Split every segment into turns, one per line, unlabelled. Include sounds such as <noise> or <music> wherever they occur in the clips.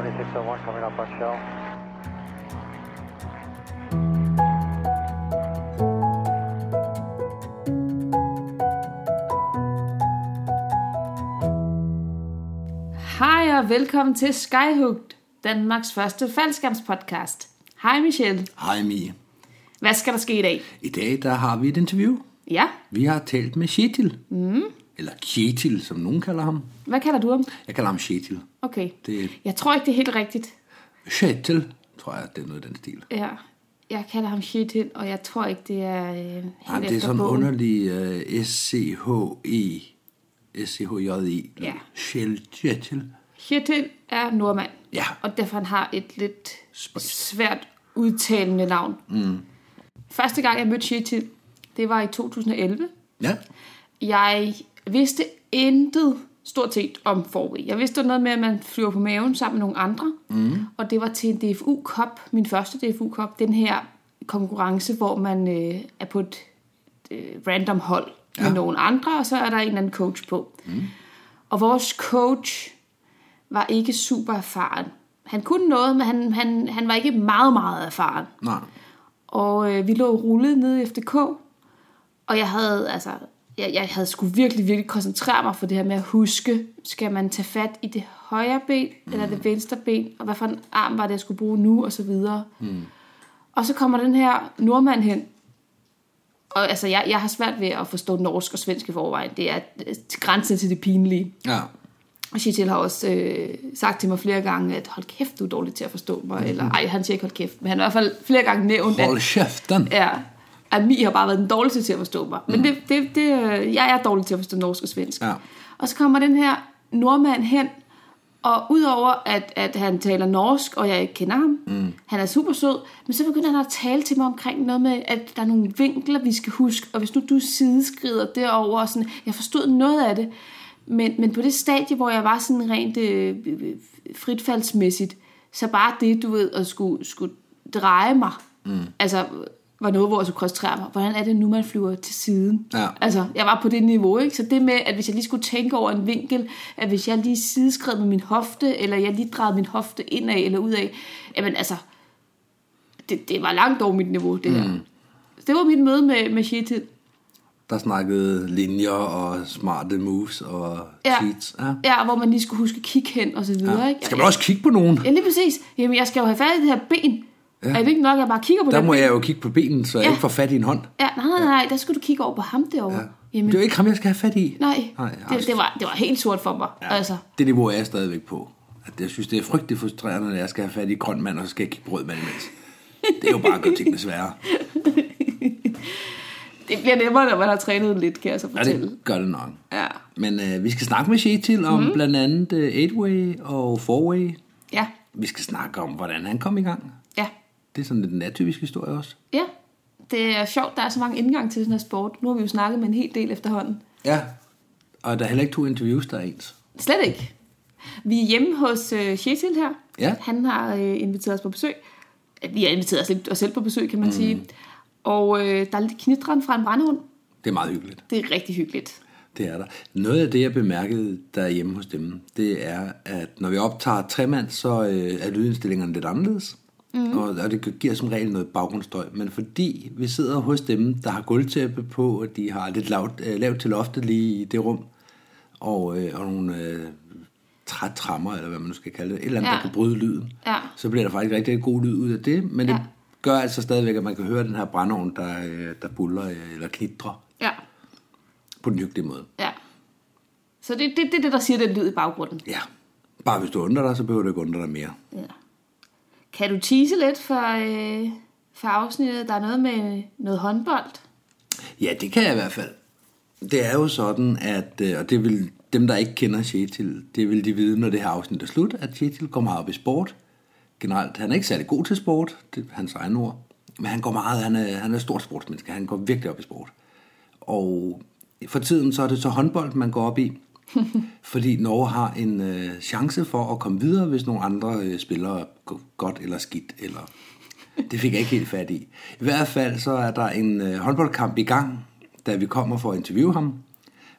2601 coming up on shell.
Hej og velkommen til Skyhooked, Danmarks første faldskærmspodcast. Hej Michelle.
Hej Mie.
Hvad skal der ske i dag?
I dag der har vi et interview.
Ja,
Vi har talt med Shetil. Mm. Eller Kjetil, som nogen kalder ham.
hvad kalder du ham?
Jeg kalder ham Kjetil.
Okay.
Det
Jeg tror ikke, det er helt rigtigt.
Kjetil, tror jeg, det er noget i den stil.
Ja, jeg kalder ham Kjetil, og jeg tror ikke, det er øh, helt
Nej, det er sådan
bogen.
underlig uh, S-C-H-E. S-C-H-J-E.
Ja.
Kjetil.
Kjetil er nordmand,
Ja.
og derfor han har et lidt
Spøjst.
svært udtalende navn. Mm. Første gang, jeg mødte Kjetil, det var i 2011.
Ja.
Jeg vidste intet stort set om forway. Jeg vidste noget med, at man flyver på maven sammen med nogle andre. Mm. Og det var til en DFU Cup, min første DFU Cup. Den her konkurrence, hvor man øh, er på et øh, random hold ja. med nogle andre, og så er der en eller anden coach på. Mm. Og vores coach var ikke super erfaren. Han kunne noget, men han, han, han var ikke meget, meget erfaren.
Nej.
Og øh, vi lå rullet nede i FDK, og jeg havde, altså, jeg, jeg havde skulle virkelig, virkelig koncentrere mig for det her med at huske, skal man tage fat i det højre ben, mm. eller det venstre ben, og hvad for en arm var det, jeg skulle bruge nu, og så videre. Mm. Og så kommer den her nordmand hen, og altså, jeg, jeg har svært ved at forstå norsk og svensk i forvejen. Det er til grænsen til det pinlige.
Ja.
Og Chitil har også øh, sagt til mig flere gange, at hold kæft, du er dårlig til at forstå mig. Eller ej, han siger ikke hold kæft, men han har i hvert fald flere gange nævnt, at
Hold kæften.
Ja, at Mi har bare været den dårligste til at forstå mig. Men det, det, det, øh, jeg er dårlig til at forstå norsk og svensk.
Ja.
Og så kommer den her nordmand hen, og udover at, at han taler norsk, og jeg ikke kender ham, mm. han er super sød, men så begynder han at tale til mig omkring noget med, at der er nogle vinkler, vi skal huske, og hvis nu du sideskrider derover, og sådan, jeg forstod noget af det, men, men på det stadie, hvor jeg var sådan rent øh, fritfaldsmæssigt, så bare det, du ved, at skulle, skulle dreje mig, mm. altså var noget, hvor jeg skulle koncentrere mig. Hvordan er det nu, man flyver til siden?
Ja.
Altså, jeg var på det niveau, ikke? Så det med, at hvis jeg lige skulle tænke over en vinkel, at hvis jeg lige sideskred med min hofte, eller jeg lige drejede min hofte indad eller udad, jamen altså, det, det var langt over mit niveau, det her. Mm. Det var mit møde med, med Shetil.
Der snakkede linjer og smarte moves og
Ja.
cheats. Ja.
Ja, hvor man lige skulle huske at kigge hen og så videre, ikke?
Skal man også kigge på nogen?
Ja, lige præcis. Jamen, jeg skal jo have fat i det her ben. Ja. Er det ikke nok, at jeg bare kigger på
Der må
ben?
jeg jo kigge på benen, så jeg
Ja.
ikke får fat i en hånd.
Ja, nej, nej, nej, der skulle du kigge over på ham derovre. Ja. Jamen,
Det er jo ikke ham, jeg skal have fat i.
nej,
Nej,
det, det, var, det var helt sort for mig. Ja. Altså,
Det niveau er jeg stadigvæk på. At jeg synes, det er frygtelig frustrerende, når jeg skal have fat i grøn mand, og så skal jeg kigge på rød mand imens. Det er jo bare at gøre tingene sværere. <laughs>
det bliver nemmere, når man har trænet lidt, kan jeg så
Ja,
fortælle.
det gør det nok.
Ja,
Men øh, vi skal snakke med Shetil om mm. blandt andet øh, 8-way og 4-way.
ja,
Vi skal snakke om, hvordan han kom i gang. Det er sådan lidt en atypisk historie også.
Ja, det er sjovt, der er så mange indgang til den her sport. Nu har vi jo snakket med en hel del efterhånden.
Ja, og der er heller ikke to interviews, der er ens.
Slet ikke. Vi er hjemme hos øh, Chetil her.
Ja.
Han har øh, inviteret os på besøg. Vi har inviteret os, os selv på besøg, kan man mm. sige. Og øh, der er lidt knitren fra en brandhund.
Det er meget hyggeligt.
Det er rigtig hyggeligt.
Det er der. Noget af det, jeg bemærkede derhjemme hos dem, det er, at når vi optager tremand, så øh, er lydindstillingerne lidt anderledes. Mm. Og, og det giver som regel noget baggrundsstøj. Men fordi vi sidder hos dem, der har gulvtæppe på, og de har lidt lavt, øh, lavt til loftet lige i det rum, og, øh, og nogle øh, trætrammer, eller hvad man nu skal kalde det, et eller andet,
Ja.
der kan bryde lyden,
Ja.
så bliver der faktisk rigtig, rigtig god lyd ud af det. Men det
Ja.
gør altså stadigvæk, at man kan høre den her brændeovn, der, øh, der buller øh, eller knitrer
Ja,
på den hyggelige måde.
ja. Så det er det, det, det, der siger den lyd i baggrunden.
Ja, bare hvis du undrer dig, så behøver du ikke undre dig mere.
Ja. Kan du tease lidt for, øh, for afsnittet? Der er noget med noget håndbold.
Ja, det kan jeg i hvert fald. Det er jo sådan, at, øh, og det vil dem, der ikke kender Chetil, det vil de vide, når det her afsnit er slut, at Chetil går meget op i sport. Generelt, han er ikke særlig god til sport, det er hans egen ord, men han går meget, han er, han er et stort sportsmenneske, han går virkelig op i sport. Og for tiden så er det så håndbold, man går op i, <laughs> fordi Norge har en øh, chance for at komme videre, hvis nogle andre øh, spillere godt eller skidt, eller <laughs> det fik jeg ikke helt fat i. I hvert fald så er der en øh, håndboldkamp i gang, da vi kommer for at interviewe ham,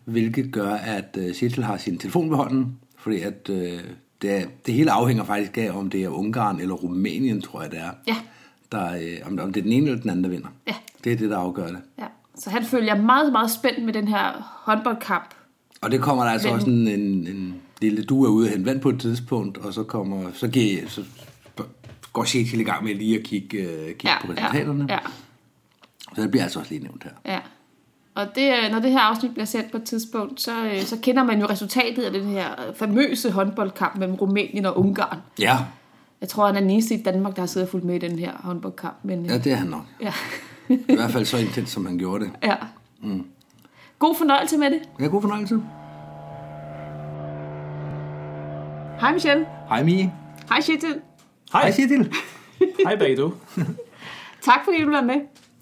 hvilket gør, at øh, Sittel har sin telefon ved hånden, fordi at øh, det, det hele afhænger faktisk af, om det er Ungarn eller Rumænien, tror jeg det er.
Ja.
Der, øh, om, om det er den ene eller den anden, der vinder.
Ja.
Det er det, der afgør det.
Ja. Så han følger meget, meget spændt med den her håndboldkamp.
Og det kommer der altså
Men-
også en, en, en lille du er ude og hente vand på et tidspunkt, og så kommer så, giver, så går Shetil i gang med lige at kigge, øh, kigge
Ja,
på
ja,
resultaterne.
ja,
Så det bliver altså også lige nævnt her.
ja. Og det, øh, når det her afsnit bliver sendt på et tidspunkt, så, øh, så kender man jo resultatet af den her famøse håndboldkamp mellem Rumænien og Ungarn.
Ja,
Jeg tror, han er den eneste i Danmark, der har siddet og fulgt med i den her håndboldkamp. Men,
ja det er han nok.
ja.
I hvert fald så intens, som han gjorde det. <laughs>
ja. Mm. God fornøjelse med det.
Ja, god fornøjelse.
Hej Michelle.
Hej Mie.
Hej Shetil.
Hej
Hej,
Shetil. <laughs>
hej begge to. <laughs>
Tak fordi du vil med.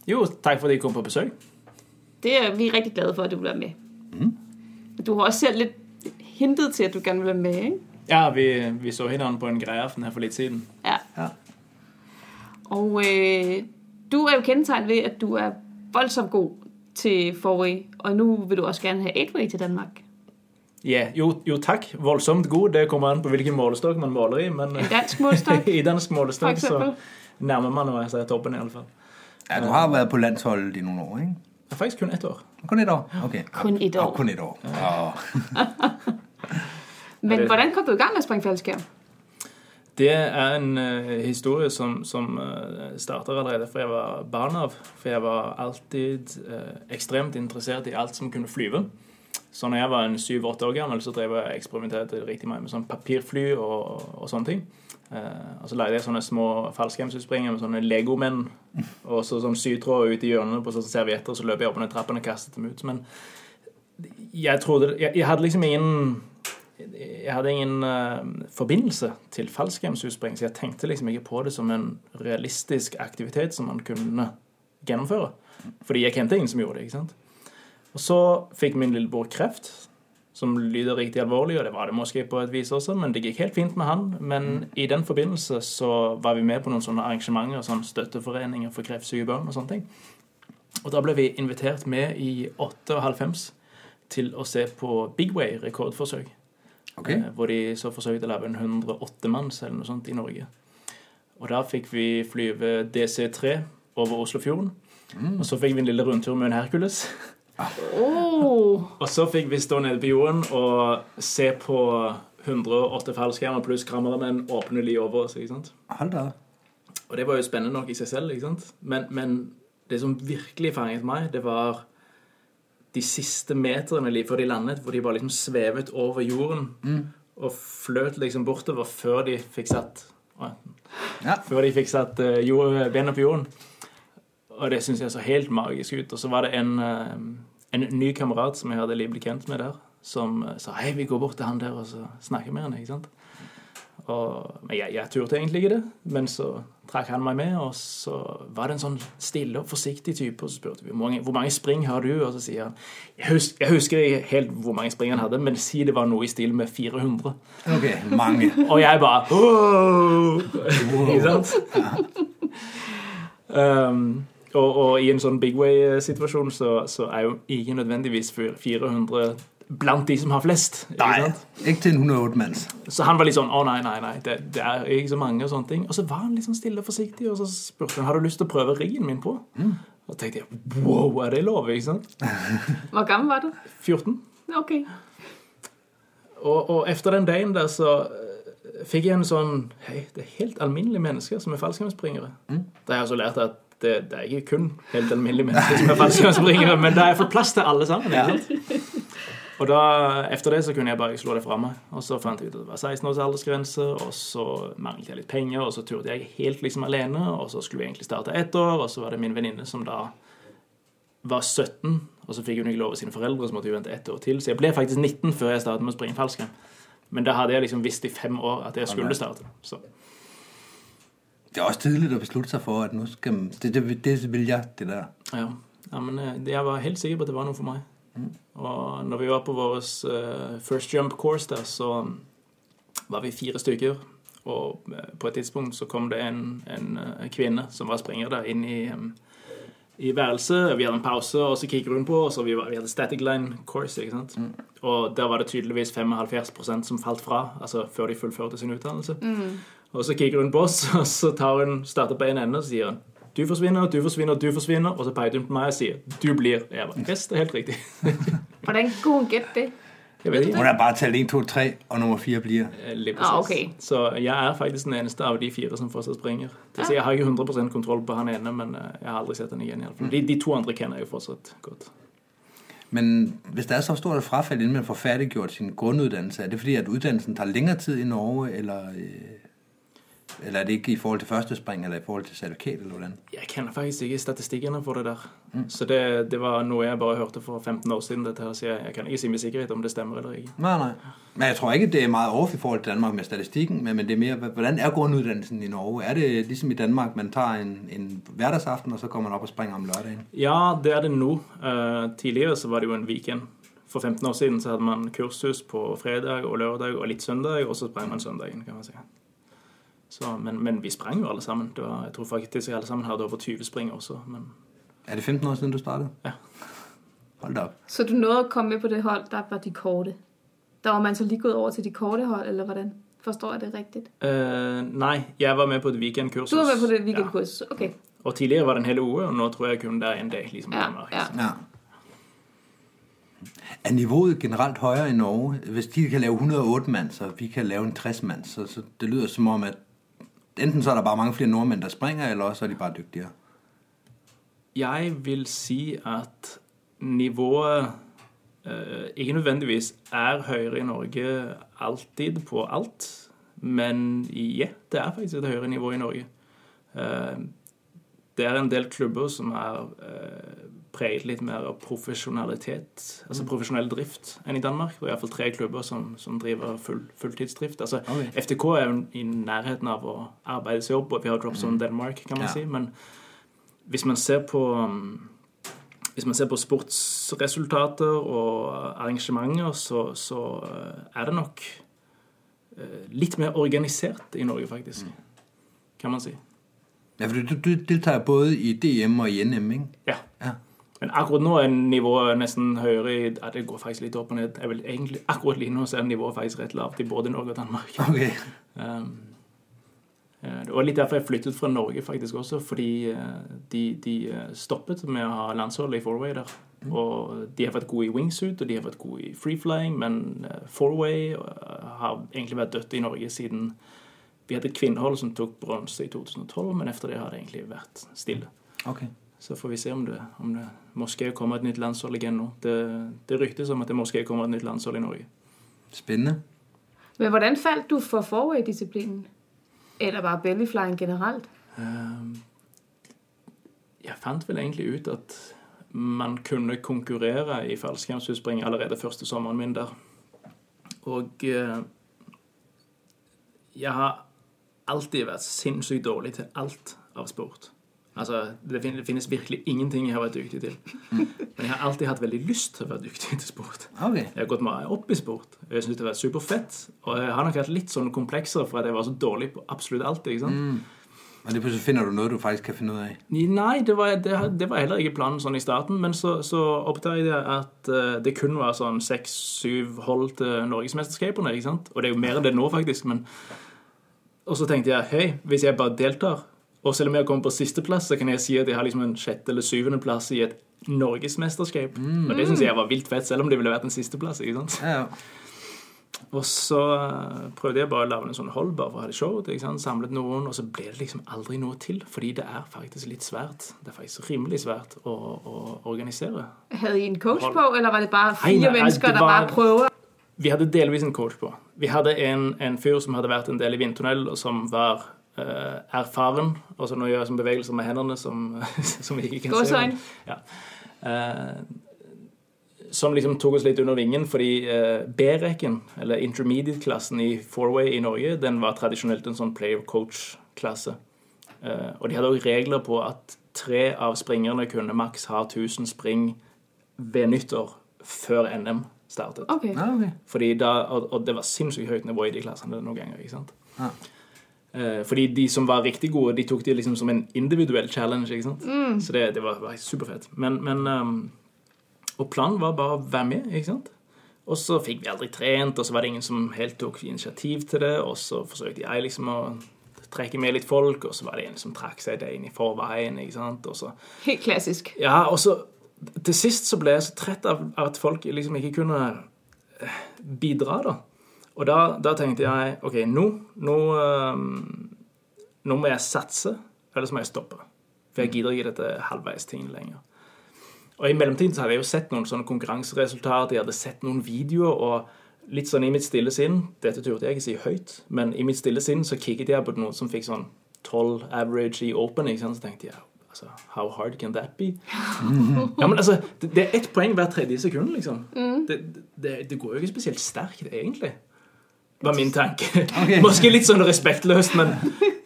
Jo, tak fordi I kom på besøg.
Det er vi er rigtig glade for, at du vil være med. Mm. Du har også selv lidt hintet til, at du gerne vil være med, ikke?
Ja, vi, vi så hinanden på en grejeaften her for lidt siden.
Ja.
Ja.
Og øh, du er jo kendetegnet ved, at du er voldsomt god til forrige, og nå vil du også gerne ha Edway til Danmark.
Ja, jo, jo tak. Voldsomt god. Det kommer an på hvilken målestokk man måler i, men
En dansk målestokk. <laughs>
i dansk
for
målestokk så nærmer man jo seg toppen i alle fall.
Ja, du har vært på landsholdet i noen år, ikke?
Er faktisk kun ett år.
Kun et år? Okay.
Kun et
Ja, kun et år. Ja. <laughs>
Men hvordan kom du i gang med faldskærm?
Det er en eh, historie som, som uh, starter allerede fra jeg var barn av. For jeg var alltid eh, ekstremt interessert i alt som kunne flyve. Så når jeg var en syv-åtte år gammel, så drev jeg eksperimenterte riktig mye med sånn papirfly og, og sånne ting. Eh, og så lagde jeg sånne små fallskjermsutspringer med sånne legomenn og så sånn sytråd ute i hjørnene på sånne servietter, så løp jeg opp ned trappene og kastet dem ut. Men jeg trodde Jeg, jeg hadde liksom ingen jeg hadde ingen uh, forbindelse til fallskjermsutspring, så jeg tenkte liksom ikke på det som en realistisk aktivitet som man kunne gjennomføre. Fordi jeg kjente ingen som gjorde det. ikke sant? Og så fikk min lillebror kreft, som lyder riktig alvorlig, og det var det måske på et vis også, men det gikk helt fint med han. Men i den forbindelse så var vi med på noen sånne arrangementer, sånn støtteforeninger for kreftsyke barn og sånne ting. Og da ble vi invitert med i 98 til å se på Big Way rekordforsøk.
Ok.
Eh, Hvor de så forsøkte å lage en 108-manns eller noe sånt i Norge. Og da fikk vi flyve DC3 over Oslofjorden. Og så fikk vi en lille rundtur med en Hercules.
Oh, <laughs>
Og så fikk vi stå nede på jorden og se på 108 fallskjermer pluss kameramenn åpne li over oss. ikke sant?
Hold.
Og det var jo spennende nok i seg selv, ikke sant? Men, men det som virkelig fanget meg, det var de siste meterne li- før de landet, hvor de bare liksom svevet over jorden og fløt liksom bortover før de fikk satt
Ja.
før de fikk satt eh, jord, bena på jorden. Og det syns jeg så helt magisk ut. Og så var det en, eh, en ny kamerat som jeg hadde litt blitt kjent med der, som eh, sa hei, vi går bort til han der og så snakker med han. ikke sant? Og, men jeg, jeg turte egentlig ikke det, men så trakk han meg med, og så var det en sånn stille og forsiktig type, og så spurte vi hvor mange, hvor mange spring har du, og så sier han jeg, hus, jeg husker ikke helt hvor mange spring han hadde, men si det var noe i stil med 400.
Ok, mange. <laughs>
Og jeg bare! Ikke sant? Um, og, og i en sånn big way-situasjon så, så er jo ikke nødvendigvis 400 blant de som har flest. Nei,
jeg til en 108 mands.
Så han var litt sånn Å, nei, nei, nei, det, det er ikke så mange og sånne ting. Og så var han litt sånn stille og forsiktig, og så spurte han har du lyst til å prøve riggen min på. Og tenkte jeg wow, er det lov? Ikke sant? <laughs>
hvor gammel var du?
14.
Ok.
Og, og efter den dagen der så øh, fikk jeg en sånn Hei, det er helt alminnelige mennesker som er fallskjermspringere. Da har jeg også lært at det, det er ikke kun helt alminnelige mennesker som er fallskjermspringere, men det er fått plass til alle sammen. ikke sant? Og da, efter det så kunne jeg bare slå det fra meg. Og så fant jeg ut at det var 16 års aldersgrense, og så manglet jeg litt penger, og så turte jeg helt liksom alene, og så skulle vi egentlig starte ett år, og så var det min venninne som da var 17, og så fikk hun ikke lov av sine foreldre, så måtte hun vente ett år til. Så jeg ble faktisk 19 før jeg startet med å springe fallskjerm. Men da hadde jeg liksom visst i fem år at jeg skulle starte. Så
Det er også tidlig å beslutte seg for, at nå skal det, det, det vil jeg, det der.
ja, ja men eh, jeg var helt sikker på at det var noe for meg. Og når vi var på vår eh, first jump course der, så var vi fire stykker. Og eh, på et tidspunkt så kom det en, en eh, kvinne som var springer der, inn i, i værelset. Vi hadde en pause, og så kikker hun på oss, og vi, var, vi hadde static line course. ikke sant? Og der var det tydeligvis 75% som falt fra altså før de fullførte sin utdannelse. Og så kikker hun på oss, <laughs> og så tar hun, starter på en ende og så sier hun du forsvinner, du forsvinner, du forsvinner. Og så peker hun på meg og sier du blir. Eva'. det er helt riktig. <laughs>
Hvordan kunne hun gætte det?
Jeg vet ikke.
Hun har bare talt 1, 2, 3, og nummer 4 blir.
Eh,
Ah, okay.
Så jeg er faktisk den eneste av de fire som fortsatt springer. Det si, jeg har ikke 100% kontroll på han ene, men eh, jeg har aldri sett han igjen. De, de to andre kjenner jeg jo fortsatt godt.
Men hvis der er så stort et frafald, inden man får færdiggjort sin grunduddannelse, er det fordi, at uddannelsen tar længere tid i Norge, eller, øh, eller er det ikke i forhold til første spring, eller i forhold til certifikat, eller hvordan?
Jeg kjenner faktisk ikke statistikkene for det der. Så det, det var noe jeg bare hørte for 15 år siden. dette her, Så jeg, jeg kan ikke si med sikkerhet om det stemmer eller ikke.
Nei, nei. Men jeg tror ikke, det er mye off i forhold til Danmark med statistikken, men, men det er mer hvordan er grunnutdannelsen i Norge? Er det ligesom i Danmark, man tar en, en hverdagsaften, og så kommer man opp og springer om lørdagen?
Ja, det er det nå. Uh, tidligere så var det jo en weekend. For 15 år siden så hadde man kursus på fredag og lørdag og litt søndag, og så sprang man søndagen, kan man si. Så, men, men vi sprang jo alle sammen. Det var, jeg tror faktisk alle sammen hadde over 20 spring også. Men
Er det 15 år siden, du startet?
Ja.
Hold da opp.
Så du nådde å komme med på det hold, der var de korte. Der var man så lige gået over til de korte hold, eller hvordan? Forstår jeg det riktig?
Uh, nei, jeg var med på et weekendkursus.
Du var med på det
Ja.
ok. Okay.
Og tidligere var det en hel uke, og nå tror jeg kun det er en dag. liksom
Ja,
Danmark.
ja.
Ja. Er niveauet generelt højere i Norge? Hvis de kan lave 108 mand, så vi kan lave en 60 mand, så, så det lyder som om, at enten så er det bare mange flere nordmenn der springer, eller også er de bare dyktigere.
Jeg vil si at nivået eh, ikke nødvendigvis er høyere i Norge alltid på alt, men ja, det er faktisk et høyere nivå i Norge. Eh, det er en del klubber som er eh, preget litt mer av profesjonalitet, altså profesjonell drift, enn i Danmark. Det er iallfall tre klubber som, som driver full, fulltidsdrift. Altså,
Okay.
FTK er jo i nærheten av å arbeide seg opp, og vi har Dropzone Denmark, kan man
Ja.
si. Men hvis man ser på hvis man ser på sportsresultater og arrangementer, så, så uh, er det nok uh, litt mer organisert i Norge, faktisk. Kan man si.
Ja, for du, du deltager både i DM og i NM, ikke?
Ja.
Ja.
Men akkurat nå er nivået nesten høyere ja, Det går faktisk litt opp og ned. Jeg vil egentlig, akkurat nå er nivået faktisk rett lavt i både Norge og Danmark. <laughs>
Okay.
Um, det var litt derfor jeg flyttet fra Norge, faktisk også. Fordi eh, de, de eh, stoppet med å ha landsholdet i fourway der. Og de har vært gode i wingsuit, og de har vært gode i freeflying, men eh, fourway har egentlig vært dødt i Norge siden Vi hadde et kvinnehold som tok bronse i 2012, men etter det har det egentlig vært stille.
okay.
Så får vi se om det, om det måske kommer et nytt landshold igjen nå. Det, det ryktes om at det måske kommer et nytt landshold i Norge.
Spennende.
Men hvordan falt du for forway-disiplinen? Eller bare bellyflying generelt?
Ehm, Jeg fant vel egentlig ut at man kunne konkurrere i fallskjermutspring allerede første sommeren min der. Og eh, jeg har alltid vært sinnssykt dårlig til alt av sport. Altså, det finnes virkelig ingenting jeg har vært dyktig til. Men jeg har alltid hatt veldig lyst til å være dyktig til sport.
Okay.
Jeg har gått meg opp i sport. Jeg synes det har vært superfett. Og jeg har nok hatt litt sånne komplekser for at jeg var så dårlig på absolutt alt. ikke sant?
Og det plutselig finner du noe du faktisk kan finne ut av?
Nei, det var, det, det var heller ikke planen sånn i starten. Men så, så oppdaget jeg at eh, det kun var sånn seks-syv hold til norgesmesterskapene. ikke sant? Og det er jo mer enn det nå, faktisk. men... Og så tenkte jeg hei, hvis jeg bare deltar, og selv om jeg kommer på sisteplass, så kan jeg si at jeg har liksom en sjette- eller syvendeplass i et norgesmesterskap. Og det syns jeg var vilt fett, selv om det ville vært en sisteplass. ikke sant?
Ja, ja.
Og så eh, prøvde jeg bare å lage en sånn hold bare for å ha det showet. ikke sant? Samlet noen, og så ble det liksom aldri noe til. Fordi det er faktisk litt svært. Det er faktisk rimelig svært å, å organisere.
Havde I en coach
Hold.
på, eller var det bare
fire
fire
nei,
mennesker, der
var-
bare prøver?
Vi hadde delvis en coach på. Vi hadde en, en fyr som hadde vært en del i vindtunnel, og som var erfaren. Og så nå gjør jeg sånne bevegelser med hendene som, <laughs> som vi ikke kan se.
Gåsøjne.
Ja. Eh, som liksom tok oss litt under vingen, fordi eh, B-rekken, eller intermediate-klassen i fourway i Norge, den var tradisjonelt en sånn player-coach-klasse. Eh, og de hadde også regler på at tre av springerne kunne maks ha 1000 spring ved nyttår før NM startet.
Okay.
Okay.
Fordi da, og, og det var sinnssykt høyt nivå i de klassene noen ganger. ikke sant?
Ja.
Eh, fordi de som var riktig gode, de tok det liksom som en individuell challenge. ikke sant? Så det, det var, var superfett. Men, men um, Og planen var bare å være med, ikke sant? Og så fikk vi aldri trent, og så var det ingen som helt tok initiativ til det. Og så forsøkte jeg liksom å trekke med litt folk, og så var det en som trakk seg det inn i forveien. ikke sant? Og så
Helt <laughs> klassisk.
ja, og så Til sist så ble jeg så trett av av at folk liksom ikke kunne eh, bidra, da. Og da, da tenkte jeg OK, nå nå, ehm, nå må jeg satse, eller så må jeg stoppe. For jeg gidder ikke dette halvveis-tingen lenger. Og i mellomtiden så hadde jeg jo sett noen sånne konkurranseresultater, jeg hadde sett noen videoer, og litt sånn i mitt stille sinn Dette turte jeg ikke si høyt, men i mitt stille sinn så kikket jeg på noen som fikk sånn 12 average i open, ikke sant? så tenkte jeg altså, How hard can that be? Ja, men altså, det, det er ett poeng hver tredje sekund, liksom. Det, det, det går jo ikke spesielt sterkt, egentlig. Var min tanke. <laughs> Måske litt sånn respektløst, men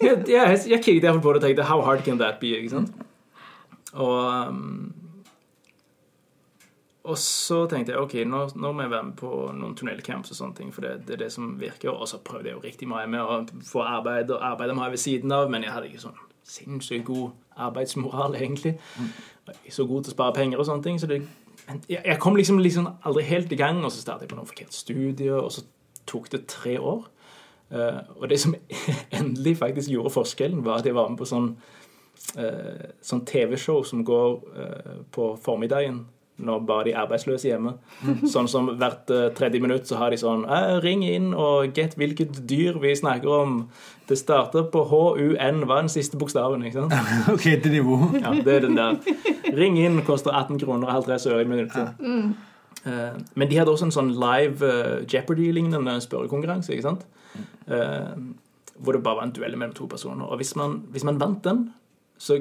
jeg, jeg, jeg kikket iallfall på det og tenkte How hard can that be? ikke sant? Og um, og så tenkte jeg ok, nå, nå må jeg være med på noen tunnelcamps og sånne ting, for det, det er det som virker. Og så prøvde jeg jo riktig mye med å få arbeid og arbeide jeg ved siden av, men jeg hadde ikke sånn sinnssykt god arbeidsmoral, egentlig. Jeg var ikke så god til å spare penger og sånne ting. så det, jeg, jeg kom liksom, liksom aldri helt i gang, og så startet jeg på noe forkert studie, og så tok det tre år. Eh, og det som <laughs> endelig faktisk gjorde forskjellen, var at jeg var med på sånn, eh, sånn TV-show som går eh, på formiddagen når bare de arbeidsløse hjemme. <laughs> Sånn som hvert tredje minutt så har de sånn Ring inn og gjett hvilket dyr vi snakker om. Det starter på HUN. Hva er den siste bokstaven? ikke sant? <laughs>
Ok, til nivå.
Ja, det er den der. Ring inn koster 18 kroner og 50 øre i minuttet. Eh, men de hadde også en sånn live eh, Jeopardy-lignende spørrekonkurranse. ikke sant? Eh, hvor det bare var en duell mellom to personer. Og hvis man, hvis man vant den, så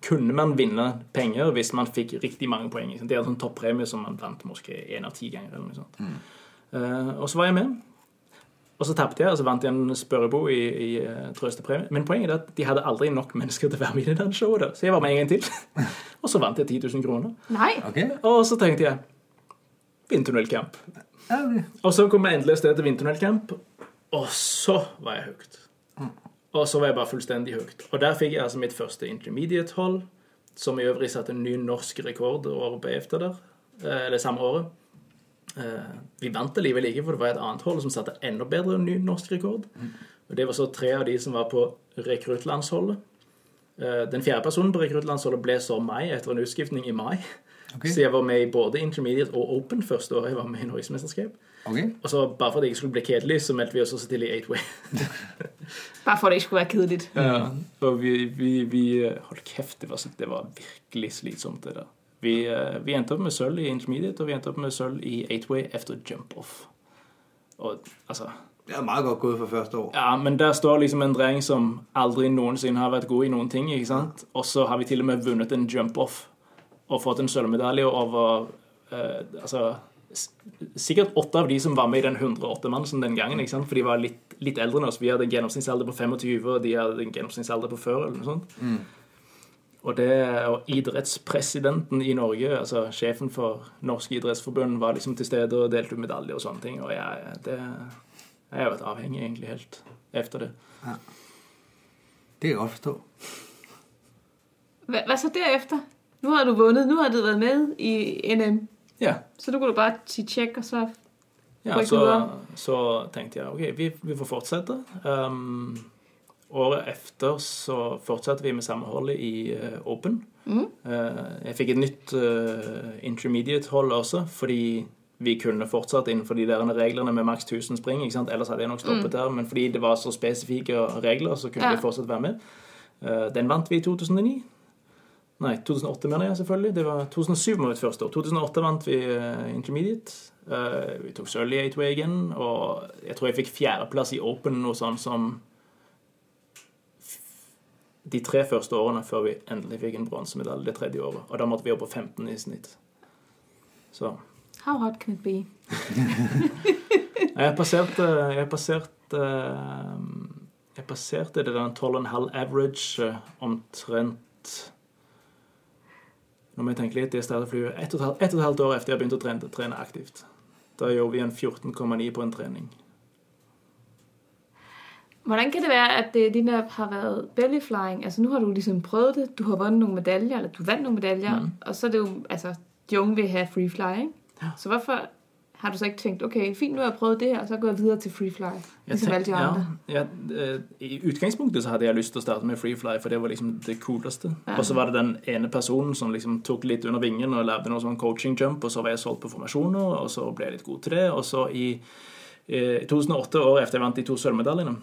kunne man vinne penger hvis man fikk riktig mange poeng. ikke sant? Det er en sånn toppremie som man vant måske én av ti ganger. eller noe sånt. Eh, og så var jeg med. Og så tapte jeg, og så vant jeg en spørrebo i, i uh, trøstepremie. Men poenget er at de hadde aldri nok mennesker til å være med i det showet. Så jeg var med en gang til. <laughs> og så vant jeg 10 000 kroner.
Nei.
Okay.
Og så tenkte jeg
Ok.
Og så kom jeg endelig et sted til vintertunnelcamp, og så var jeg høyt. Og så var jeg bare fullstendig høyt. Og der fikk jeg altså mitt første intermediate-hold, som i øvrig satte en ny norsk rekord året på efter der, eh, eller samme året. Eh, Vi vant allikevel ikke, for det var et annet hold som satte enda bedre en ny norsk rekord. Og det var så tre av de som var på rekruttlandsholdet. Eh, Den fjerde personen på rekruttlandsholdet ble så meg etter en utskiftning i mai.
Ok.
Så jeg var med i både intermediate og open første året jeg var med i Norgesmesterskap.
Okay.
Og så bare for at det ikke skulle bli kjedelig, så meldte vi oss også til i 8-way. <laughs>
Bare for at det ikke skulle være kjedelig.
Ja, og vi, vi, vi holdt kjeft, det var, det var virkelig slitsomt, det der. Vi, eh, vi endte opp med sølv i intermediate, og vi endte opp med sølv i 8-way etter jump-off. Og altså
Det er meget godt gået for første år.
Ja, men der står liksom en dreng som aldri noensinne har vært god i noen ting, ikke sant? Og så har vi til og med vunnet en jump-off og fått en sølvmedalje over eh, Altså sikkert åtte av de som var med i den 108-mannsen den gangen, ikke sant? For de var litt, litt eldre enn oss. Vi hadde en gjennomsnittsalder på 25, og de hadde en gjennomsnittsalder på før. eller noe sånt. Og, det, og idrettspresidenten i Norge, altså sjefen for Norsk idrettsforbund, var liksom til stede og delte ut medaljer og sånne ting. Og jeg, det, jeg har vært avhengig egentlig helt efter det.
Det kan jeg forstå.
Hva, hva satt så derefter? Nu har du vundet, nu har du været med i NM.
Ja,
Så du kunne du bare sige tjek, og så...
ja så, så tenkte jeg ok, vi, vi får fortsette. Um, året efter så fortsatte vi med samme hold i uh, Open. Eh, jeg fikk et nytt uh, intermediate-hold også, fordi vi kunne fortsatt innenfor de der reglene med maks 1000 spring. ikke sant? Ellers hadde jeg nok stoppet der, men fordi det var så spesifikke regler, så kunne
Ja.
vi fortsatt være med. Den vant vi i 2009. Nei, 2008 mener jeg selvfølgelig. Det var 2007 var mitt første år. 2008 vant vi eh, intermediate. Eh, vi tok sølv i 8-way igjen, og jeg tror jeg fikk fjerdeplass i open, noe sånn som de tre første årene før vi endelig fikk en bronsemedalje det tredje året. Og da måtte vi opp på 15 i snitt. Så
How hard can it be?
jeg passerte Jeg passerte Jeg passerte det der 12,5 average eh, omtrent Nå vi tenker litt. det startet flyet ett og, et og et halvt år etter jeg begynte å trene, trene aktivt. Da gjorde vi en 14,9 på en trening.
Hvordan kan det være, at det lige netop har været belly flying? Altså nu har du liksom prøvet det, du har vundet nogle medaljer, eller du vandt nogle medaljer, mm. og så er det jo, altså, de unge vil have free flying.
Ja.
Så hvorfor har du så ikke tænkt, okay, fint, nu har jeg prøvet det her, så går jeg videre til free fly, ligesom alle de andre?
ja, ja, eh, I utgangspunktet så hadde jeg lyst til å starte med Freefly, for det var liksom det kuleste. Og så var det den ene personen som liksom tok litt under vingen og lagde noe sånn coaching jump, og så var jeg solgt på formasjoner, og så ble jeg litt god til det. Og så i eh, 2008, året etter jeg vant de to sølvmedaljene,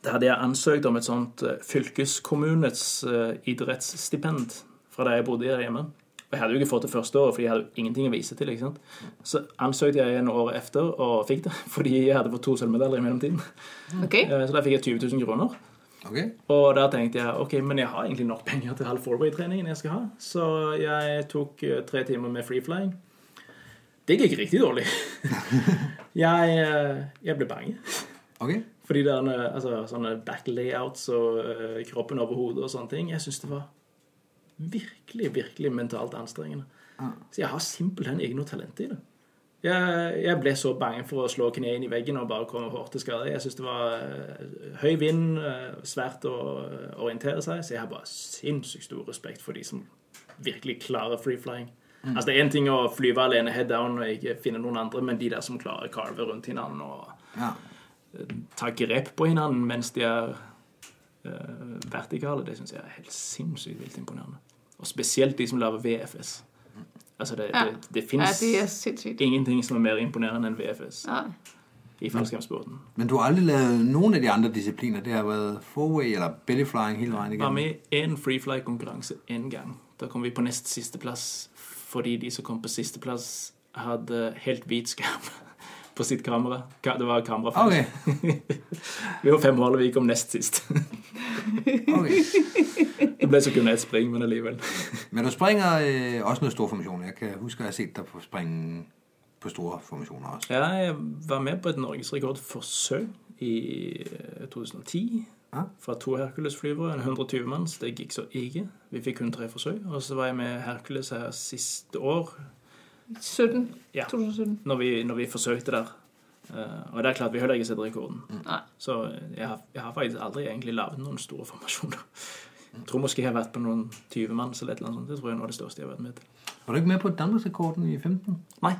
da hadde jeg ansøkt om et sånt eh, fylkeskommunets eh, idrettsstipend fra der jeg bodde hjemme. Og jeg hadde jo ikke fått det første året, fordi jeg hadde jo ingenting å vise til. ikke sant? Så ansøkte jeg igjen året etter og fikk det, <laughs> fordi jeg hadde fått to sølvmedaljer i mellomtiden.
Ok,
Eh, Så da fikk jeg 20 000 kroner.
Okay.
Og da tenkte jeg ok, men jeg har egentlig nok penger til halv fourway-treningen jeg skal ha. Så jeg tok eh, tre timer med freeflying. Det gikk riktig dårlig. <laughs> jeg, eh, jeg ble bange.
Okay.
Fordi det er en, altså, sånne backlayouts og eh, kroppen over hodet og sånne ting. Jeg syns det var virkelig, virkelig mentalt anstrengende. Så jeg har simpelthen ikke noe talent i det. Jeg, jeg ble så bange for å slå kneet inn i veggen og bare komme hårdt til skade. Jeg syns det var eh, høy vind, eh, svært å eh, orientere seg, så jeg har bare sinnssykt stor respekt for de som virkelig klarer free-flying. Altså Det er én ting å flyve alene head down og ikke finne noen andre, men de der som klarer å carve rundt hverandre og
Ja.
ta grep på hverandre mens de er uh, vertikale, det syns jeg er helt sinnssykt vilt imponerende. Og spesielt de som lager VFS. Altså Det,
Ja.
det, det
ja,
fins
det er
ingenting som er mer imponerende enn VFS
ja.
i fallskjermsporten.
Men du har aldri lavet noen av de andre disipliner? Det har vært four-way eller belly flying hele vejen
Var med i én freefly-konkurranse én gang. Da kom vi på nest siste plass fordi de som kom på sisteplass, hadde helt hvit skjerm på sitt kamera. Ka- Det var kamerafeil.
Okay. <laughs>
Vi var fem mål, og vi kom nest sist. <laughs>
okay.
Det ble så kun ett spring, men allikevel.
Men du springer eh, også noget store formationer. Jeg kan huske, jeg har sett deg på spring på store formasjoner også.
Ja, jeg var med på et norgesrekordforsøk i eh, 2010.
Ja.
Fra to Hercules-flyvere, en 120 manns. Det gikk så ikke. Vi fikk kun tre forsøk. Og så var jeg med Hercules her siste år,
17,
Ja.
2017.
når vi, når vi forsøkte der. Uh, og er klart vi heller ikke sett rekorden.
Mm.
Så jeg har, jeg har faktisk aldri egentlig laget noen store formasjoner. Jeg tror måske jeg har vært på noen 20 mann. eller eller sånt. Det tror jeg er noe av det største jeg har vært med til.
Var du ikke med på Danmarksrekorden i 15?
Nei.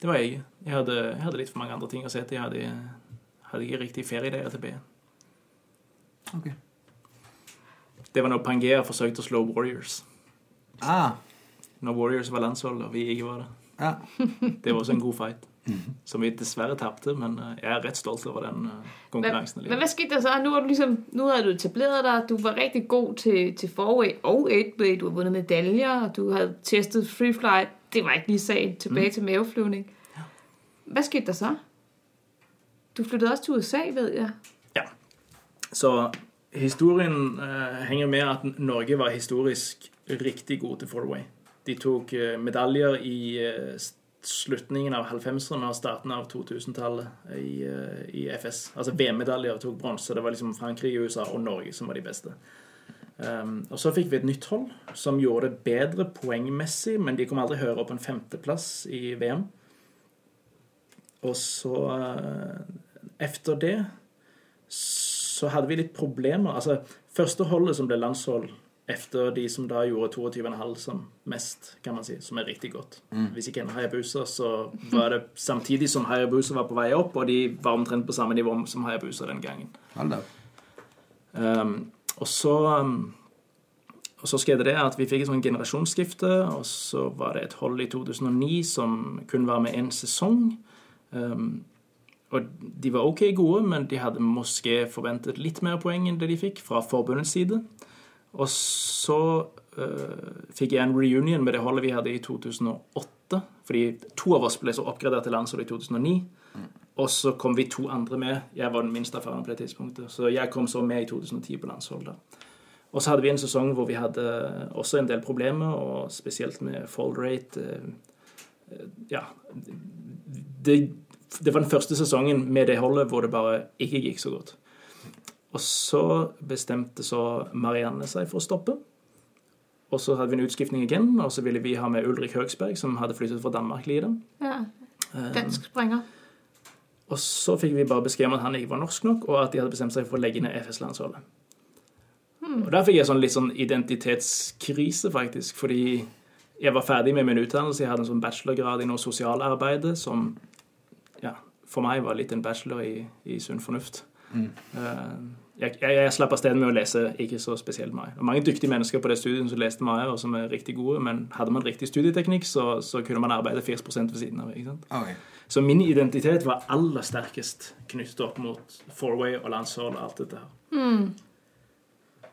Det var jeg ikke. Jeg hadde, jeg hadde litt for mange andre ting å se til. Jeg hadde, hadde ikke riktig feriedager B
Okay.
Det var når Pangea forsøkte å slå Warriors.
Ah,
Når Warriors var landshold, og vi ikke var det.
ja. <laughs>
Det var også en god fight. Som vi dessverre tapte, men eh, jeg er rett stolt over den eh, konkurransen.
Men hva skete der så? Nå har du liksom, nu du etableret deg, du var rigtig god til, til forway og 8 du har vundet medaljer, og du har testet free fly. Det var ikke lige sagen. Tilbage mm. til maveflyvning. Hvad skete der så? Du flyttede også til USA, ved jeg.
Ja. Så historien uh, henger med at Norge var historisk riktig god til fourway. De tok eh, medaljer i eh, slutningen av 90-erne og starten av 2000-tallet i, eh, i FS. Altså VM-medaljer tok bronse. Det var liksom Frankrike, USA og Norge som var de beste. Um, og så fikk vi et nytt hold som gjorde det bedre poengmessig, men de kom aldri høyere opp en femteplass i VM. Og så uh, Efter det så hadde vi litt problemer. Altså, første holdet som ble landshold efter de som da gjorde 22,5 som mest, kan man si, som er riktig godt. Hvis ikke en Hayabusa, så var det samtidig som Hayabusa var på vei opp, og de var omtrent på samme nivå som Hayabusa den gangen. Um, og så um, og så skjedde det at vi fikk et sånn generasjonsskifte, og så var det et hold i 2009 som kun var med én sesong. Um, og de var ok gode, men de hadde måske forventet litt mer poeng enn det de fikk fra forbundets side. Og så uh, fikk jeg en reunion med det holdet vi hadde i 2008. Fordi to av oss ble så oppgradert til landsholdet i 2009. Og så kom vi to andre med. Jeg var den minste erfaren på det tidspunktet. Så jeg kom så med i 2010 på landsholdet. Og så hadde vi en sesong hvor vi hadde også en del problemer, og spesielt med fall rate. eh, Ja. Det, det var den første sesongen med det holdet hvor det bare ikke gikk så godt. Og så bestemte så Marianne seg for å stoppe. Og så hadde vi en utskiftning igjen, og så ville vi ha med Ulrik Høgsberg, som hadde flyttet fra Danmark. Liden.
Ja, dansk sprenger.
Og Og så fikk vi bare beskjed om at han ikke var norsk nok, og at de hadde bestemt seg for å legge ned FS-landsholdet. Og Der fikk jeg sånn litt sånn identitetskrise, faktisk, fordi jeg var ferdig med min utdannelse. Jeg hadde en sånn bachelorgrad i noe sosialarbeid som ja, for meg var litt en bachelor i, i sunn fornuft. Eh, jeg, jeg, jeg slapp av sted med å lese ikke så spesielt mye. Det var mange dyktige mennesker på det studiet som leste mye, og som er riktig gode, men hadde man riktig studieteknikk, så, så kunne man arbeide 40 ved siden av. ikke sant?
Okay.
Så min identitet var aller sterkest knyttet opp mot Fourway og landshold og alt dette her.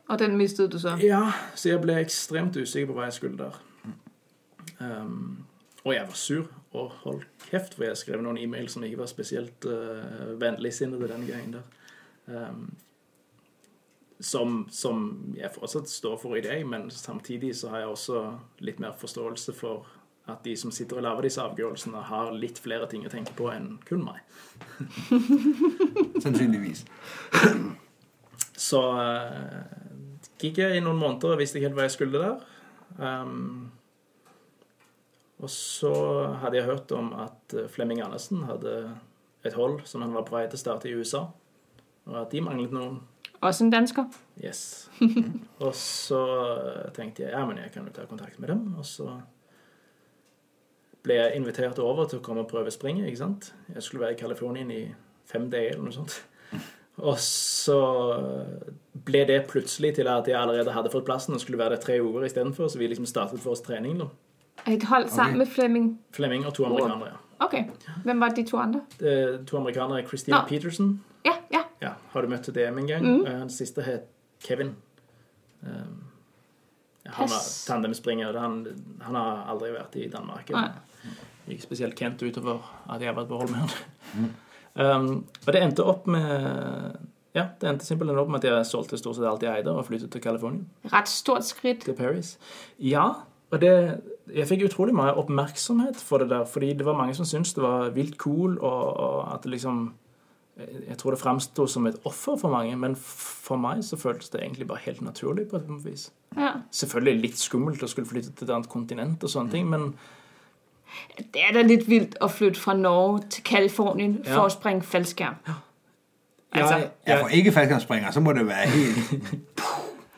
Og den mistet du så?
Ja, så jeg ble ekstremt usikker på hva jeg skulle der. Um, og jeg var sur og holdt kjeft, for jeg skrev noen e-mail som ikke var spesielt uh, vennligsinnede den gangen der. Um, som, som jeg fortsatt står for i dag, men samtidig så har jeg også litt mer forståelse for at de som sitter og lager disse avgjørelsene, har litt flere ting å tenke på enn kun meg. <laughs>
Sannsynligvis.
Så uh, gikk jeg i noen måneder og visste ikke helt hva jeg skulle der. Um, og så hadde jeg hørt om at eh, Flemming Andersen hadde et hold som han var på vei til å starte i USA, og at de manglet noen.
Også en dansker?
Yes. <laughs> og så tenkte jeg ja, men jeg kan jo ta kontakt med dem. Og så ble jeg invitert over til å komme og prøve springet. ikke sant? Jeg skulle være i Californien i fem dager eller noe sånt. <laughs> Og så ble det plutselig til at jeg allerede hadde fått plassen og skulle være der tre uker istedenfor, så vi liksom startet vår trening. da.
Et halvt sammen med Flemming?
Flemming og to amerikanere. ja.
Ok. Hvem var de to andre?
De, To amerikanere, Christine
no.
Peterson.
Ja, ja.
Ja, har du møtt DM en gang?
Mm.
Eh, Den siste het Kevin. Um, han var tandemspringer. Han, han har aldri vært i Danmark. Ikke spesielt kjent utover at jeg har vært på hold med han. Um, og det endte opp med Ja, det endte simpelthen opp med at jeg solgte stort sett alt jeg eide, og flyttet til California.
Rett stort skritt.
Til Paris. Ja, og det Jeg fikk utrolig mye oppmerksomhet for det der, fordi det var mange som syntes det var vilt cool, og, og at det liksom Jeg tror det framsto som et offer for mange, men for meg så føltes det egentlig bare helt naturlig på et vis.
Ja.
Selvfølgelig litt skummelt å skulle flytte til et annet kontinent og sånne ting, men
Det er da litt vilt å flytte fra Norge til Kalifornien
Ja.
for å springe fallskjerm. Altså,
jeg,
Ja, for ikke fallskjermspringer, så må det være helt <laughs>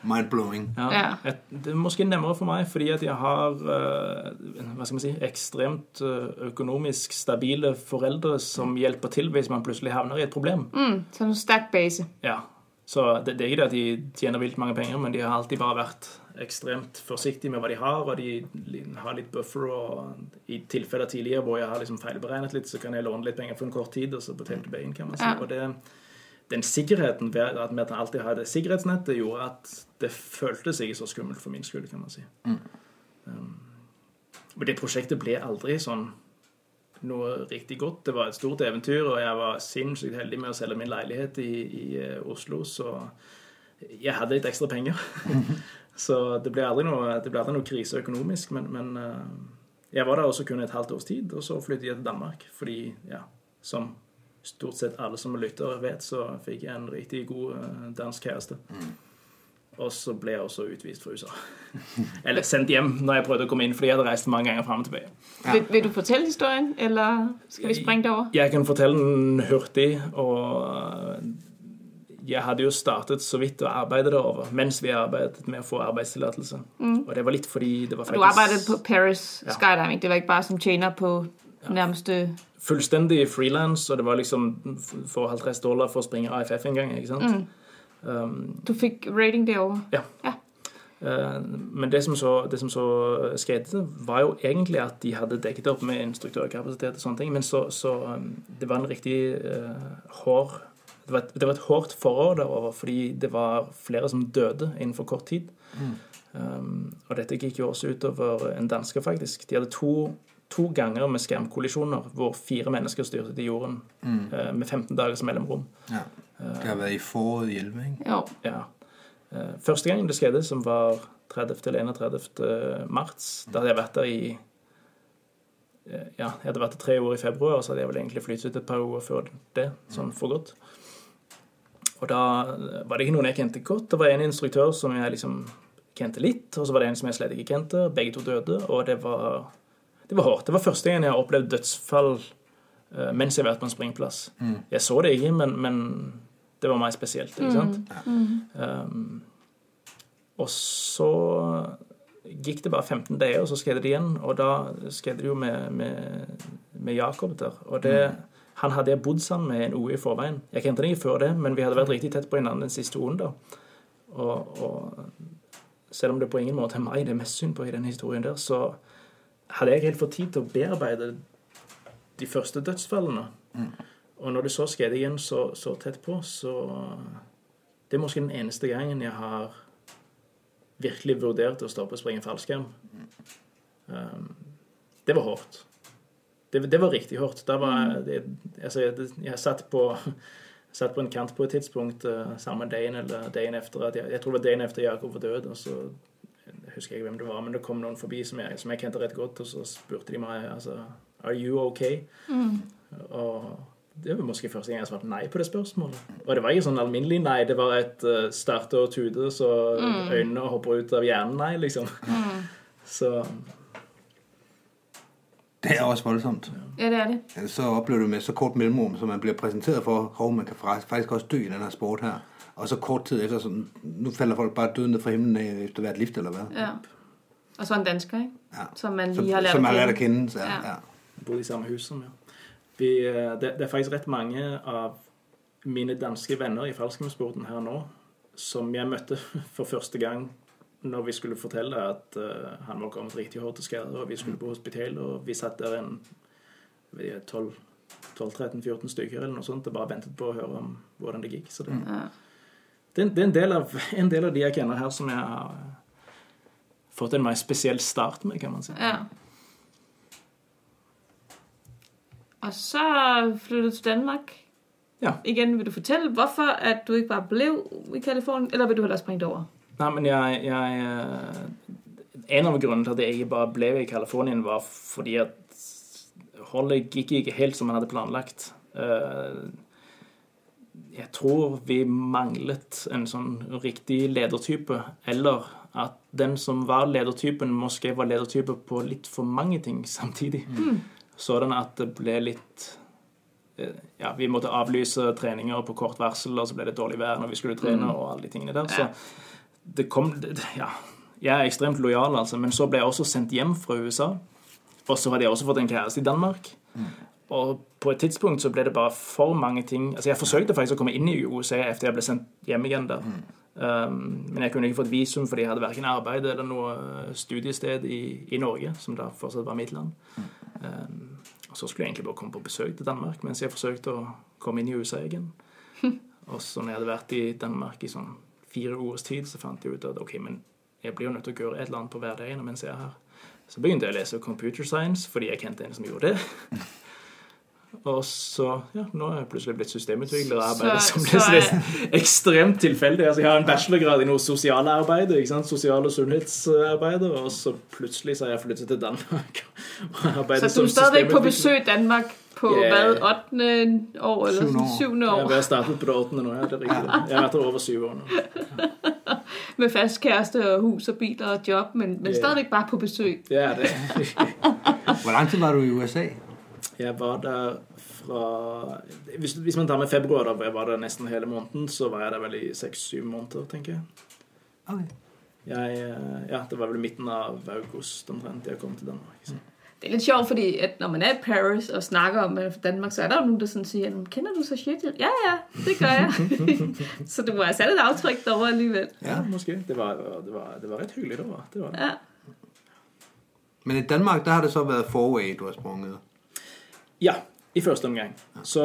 mind-blowing.
Ja,
Ja.
et- Det er måske nemmere for meg, fordi at jeg har eh, hva skal man si, ekstremt eh, økonomisk stabile foreldre som hjelper til hvis man plutselig havner i et problem.
Mm, så sterk base.
Ja, Så det, det er ikke det at de tjener vilt mange penger, men de har alltid bare vært ekstremt forsiktige med hva de har, og de har litt buffer. og I tilfeller tidligere hvor jeg har liksom feilberegnet litt, så kan jeg låne litt penger for en kort tid, og så betale tilbake, kan man si.
Ja.
Og det, den sikkerheten ved at vi alltid har det sikkerhetsnettet, gjorde at det føltes ikke så skummelt for min skyld, kan man si. Um, og det prosjektet ble aldri sånn noe riktig godt. Det var et stort eventyr, og jeg var sinnssykt heldig med å selge min leilighet i, i eh, Oslo, så jeg hadde litt ekstra penger. <laughs> så det ble aldri noe, det ble aldri noe krise økonomisk, men, men uh, jeg var der også kun et halvt års tid, og så flyttet jeg til Danmark, fordi, ja, som stort sett alle som lytter vet, så fikk jeg en riktig god eh, dansk kjæreste. Og så ble jeg også utvist fra USA. <laughs> Eller sendt hjem når jeg prøvde å komme inn, fordi jeg hadde reist mange ganger fram og tilbake.
Vil, vil du fortelle historien, eller skal vi springe det over?
Jeg kan fortelle den hurtig, og jeg hadde jo startet så vidt å arbeide derover mens vi arbeidet med å få arbeidstillatelse. Og det var litt fordi det var faktisk
Du arbeidet på Paris
Ja.
Skydiving. Det var ikke bare som tjener på nærmeste
fullstendig frilans, og det var liksom for 50 dollar for å springe AFF en gang. ikke sant? Um,
Du fikk rating derovre.
Ja.
Ja.
Uh, Men det som, så, det som så skjedde, var jo egentlig at de hadde dekket opp med instruktørkapasitet og sånne ting, men så, så um, det var en riktig uh, hår det var, et, det var et hårdt forår derover, fordi det var flere som døde innenfor kort tid. Um, og dette gikk jo også utover en danske, faktisk. De hadde to, to ganger med skremkollisjoner, hvor fire mennesker styrte til jorden eh, med 15 dagers mellomrom.
Ja. Det har været i få i 11, ikke?
Jo.
Ja. Uh, Første gangen det skjedde, som var 30. til 31. mars, da hadde jeg vært der i eh, Ja, jeg hadde vært der tre år i februar, så hadde jeg vel egentlig flyttet ut et par år før det, sånn for godt. Og da var det ikke noen jeg kjente godt. Det var en instruktør som jeg liksom kjente litt, og så var det en som jeg slett ikke kjente. Begge to døde, og det var, det var hardt. Det var første gang jeg har opplevd dødsfall uh, mens jeg har vært på en springplass. Jeg så det ikke, men, men det var mer spesielt. ikke sant? Um, og så gikk det bare 15 dager, og så skjedde det igjen. Og da skjedde det jo med, med, med Jakob der. Og det, han hadde jeg bodd sammen med en uke i forveien. Jeg kjente ham ikke før det, men vi hadde vært riktig tett på hverandre den siste uken. da. Og, og selv om det på ingen måte er meg det er mest synd på i den historien der, så hadde jeg helt fått tid til å bearbeide de første dødsfallene. Og når det så skjedde igjen så, så tett på, så Det er måske den eneste gangen jeg har virkelig vurdert å stoppe å springe fallskjerm. Um, det var hardt. Det, det var riktig hardt. Var det, altså, jeg, jeg satt på <laughs> satt på en kant på et tidspunkt uh, samme dagen eller dagen etter at jeg, jeg tror det var dagen etter Jakob var død. og så husker ikke hvem det var, men det kom noen forbi som jeg, som jeg kjente rett godt, og så spurte de meg altså, Are you okay? Og det var måske første gang jeg svarte nei på det spørsmålet. Og det var ikke sånn alminnelig nei, det var et uh, starte og tude, så øynene hopper ut av hjernen nei, liksom. <laughs> Så
Det er også voldsomt.
Ja, det er det.
Så oplever du med så kort mellomrom, som man blir præsenteret for, hov, man kan faktisk også dø i den her sport her. Og så kort tid etter sånn Nå faller folk bare døde ned fra himmelen etter efter hvert lift eller hva?
Ja. Og så en dansker, ikke?
Ja.
Som man lige har lært
som som lært å. Så, ja.
Ja.
Bor i samme hus som ja. Vi, det, det er faktisk rett mange av mine danske venner i fallskjermsporten her nå som jeg møtte <laughs> for første gang når vi skulle fortelle at uh, han var kommet riktig hardt til skade, og vi skulle på hospital, og vi satt der en jeg vet ikke, 12 12-13-14 stykker eller noe sånt og bare ventet på å høre om hvordan det gikk. Så det,
Ja.
Det, er en- del, av, en del av de jeg kjenner her, som jeg har eh, fått en mer spesiell start med, kan man si.
ja. Og så flyttet du til Danmark.
Ja.
Igen, vil du fortelle hvorfor at du ikke bare ble i Kalifornien, eller vil du heller springe over?
Nei, men jeg, jeg En av grunnene til at jeg ikke bare ble i California, var fordi at holdet gikk ikke helt som man hadde planlagt. Eh, Jeg tror vi manglet en sånn riktig ledertype, eller at den som var ledertypen, måske var ledertype på litt for mange ting samtidig. Sånn at det ble litt eh, ja, vi måtte avlyse treninger på kort varsel, og så ble det dårlig vær når vi skulle trene, og alle de tingene der. Så det kom det, Ja. Jeg er ekstremt lojal, altså, men så ble jeg også sendt hjem fra USA. Og så hadde jeg også fått en kjæreste i Danmark. Og på et tidspunkt så ble det bare for mange ting Altså, jeg forsøkte faktisk å komme inn i USA etter jeg ble sendt hjem igjen der. Um, men jeg kunne ikke fått visum fordi jeg hadde verken arbeid eller noe studiested i, i Norge, som da fortsatt var mitt land. Um, og så skulle jeg egentlig bare komme på besøk til Danmark mens jeg forsøkte å komme inn i USA igjen. <laughs> Og så når jeg hadde vært i Danmark i sånn fire års tid, så fant jeg ut at ok, men jeg blir jo nødt til å gjøre et eller annet på hverdagen mens jeg er her. Så begynte jeg å lese computer science fordi jeg kjente en som gjorde det. <laughs> Og så, ja, nå er jeg plutselig blitt systemutvikler og arbeider
Så-
som
så
det
er-
er ekstremt tilfeldig. Altså, jeg har en bachelorgrad i noe sosialarbeid, ikke sant? sosial- og sunnhetsarbeider, og så plutselig så har jeg flyttet til Danmark og arbeider
Så du er stadig på besøk i Danmark på
Ja.
hvad, 8. år eller
sjuende
år.
år.
7.
Jeg har startet på det 8. nå, ja, det er riktig. Jeg har vært her over syv år nå. <laughs>
med fast kæreste og hus og biler og job, men, men
yeah.
stadig bare på besøk.
Ja, det. <laughs>
Hvor lang tid var du i USA?
Jeg var der fra hvis, hvis man tar med februar, da, hvor jeg var der nesten hele måneden, så var jeg der vel i seks-syv måneder, tenker jeg.
Okay.
jeg. eh, Ja, det var vel midten av august omtrent jeg kom til Danmark. Så.
Det er litt sjovt, fordi at når man er i Paris og snakker om Danmark, så er det jo noen som sier siger, kender du så shit? Ja, ja, det gør jeg. <laughs> så du må ha sat et avtrykk der over alligevel.
Ja, måske. Det var, det var, det var ret hyggeligt, det var. Det var.
Ja.
Men i Danmark, der har det så vært forway, du har sprunget.
Ja, i første omgang. Så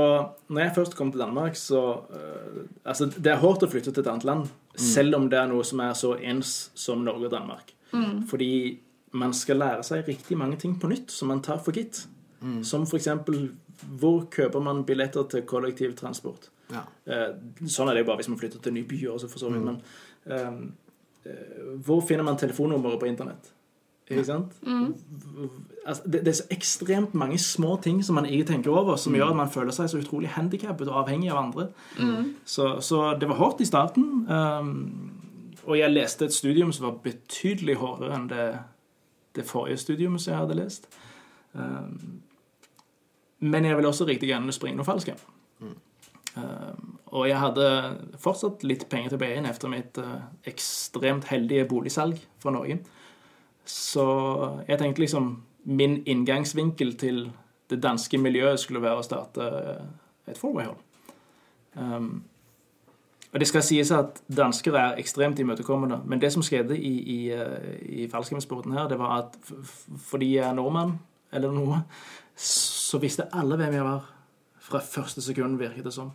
når jeg først kom til Danmark, så uh, Altså, det er hårdt å flytte til et annet land, selv om det er noe som er så ens som Norge og Danmark. Fordi man skal lære seg riktig mange ting på nytt som man tar for gitt. Som for eksempel hvor kjøper man billetter til kollektivtransport?
Ja.
Eh, sånn er det jo bare hvis man flytter til nye byer også, for så vidt. Men eh, eh, hvor finner man telefonnummeret på internett? Ikke sant? Altså, det, det er så ekstremt mange små ting som man ikke tenker over, som gjør at man føler seg så utrolig handikappet og avhengig av andre. Så, så det var hardt i starten. Um, og jeg leste et studium som var betydelig hardere enn det, det forrige studiumet som jeg hadde lest. Um, Men jeg ville også riktig gjerne springe noe falsk. Mm. Um, og jeg hadde fortsatt litt penger tilbake igjen etter mitt uh, ekstremt heldige boligsalg fra Norge. Så jeg tenkte liksom min inngangsvinkel til det danske miljøet skulle være å starte eh, et fourway-hold. Um, og det skal sies at dansker er ekstremt imøtekommende, men det som skjedde i, i, eh, i fallskjermsporten her, det var at fordi jeg er nordmann, eller noe, så visste alle hvem jeg var fra første sekund, virket det som.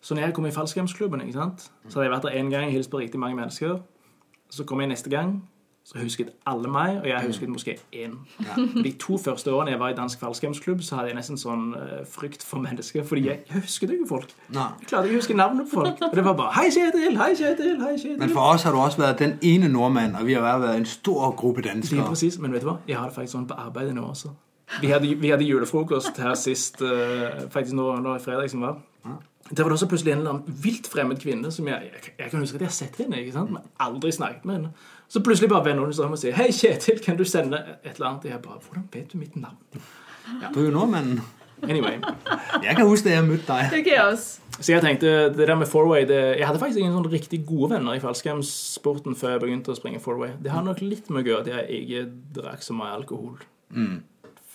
Så når jeg kom i fallskjermsklubben, så hadde jeg vært der én gang, hilst på riktig mange mennesker. Så kom jeg neste gang, så husket alle meg, og jeg husket måske én. De to første årene jeg var i dansk fallskjermsklubb, så hadde jeg nesten sånn uh, frykt for mennesker, fordi jeg, jeg husket ikke folk.
Nei.
Jeg klarte ikke å huske navnet på folk. Og det var bare 'Hei, Kjetil! Hei, Kjetil! Hei, Kjetil!'
Men for oss har du også vært den ene nordmannen, og vi har vært en stor gruppe danskere.
præcis. Men vet du hva? Jeg har det faktisk sånn på arbeidet nå også. Vi hadde, vi hadde julefrokost her sist, uh, faktisk nå, nå fredag som var. Der var det også plutselig en eller annen vilt fremmed kvinne som jeg, jeg, jeg kan huske at jeg har sett henne, ikke sant? men aldri snakket med henne. Så plutselig bare vender hun seg om og sier 'Hei, Kjetil, kan du sende et eller annet?' Og jeg bare 'Hvordan vet du mitt navn?'
Du er jo men...
Anyway.
Jeg kan huske,
det jeg møtte deg.
Så jeg tenkte, det der med fourway det, Jeg hadde faktisk ingen sånn riktig gode venner i fallskjermsporten før jeg begynte å springe fourway. Det har nok litt med å gjøre at jeg ikke drakk så mye alkohol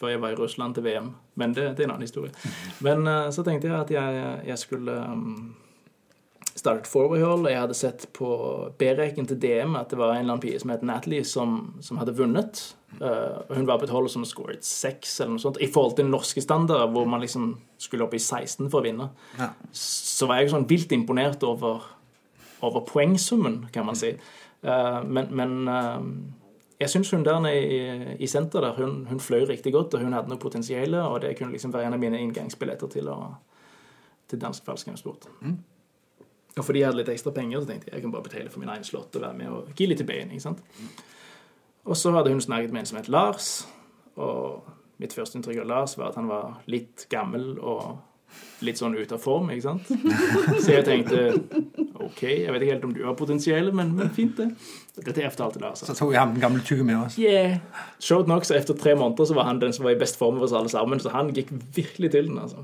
før jeg var i Russland til VM. Men det, det er en annen historie. Men eh, så tenkte jeg at jeg, jeg skulle um, starte et fourway-hold, og jeg hadde sett på B-reken til DM at det var en eller annen pige som het Natalie, som, som hadde vunnet. Uh, hun var på et hold som scoret seks eller noe sånt. I forhold til norske standarder, hvor man liksom skulle opp i 16 for å vinne
Ja.
så var jeg sånn vilt imponert over, over poengsummen, kan man si. Uh, men men uh, jeg syns hun der nede i, i senter der, hun, hun fløy riktig godt, og hun hadde noe potensial, og det kunne liksom være en av mine inngangsbilletter til, å, til dansk fallskjermsport. Og fordi jeg hadde litt ekstra penger, så tenkte jeg jeg kan bare betale for min egen slott og være med og gi litt tilbake. ikke sant? Og så hadde hun snakket med en som het Lars, og mitt første inntrykk av Lars var at han var litt gammel og litt sånn ute av form, ikke sant? Så jeg tenkte OK, jeg vet ikke helt om du har potensial, men, men fint, det. Dette er efter alt til Lars.
Så tok jeg ham den gamle tykke med oss.
Yeah. Showt nok, så etter tre måneder så var han den som var i best form av oss alle sammen, så han gikk virkelig til den, altså.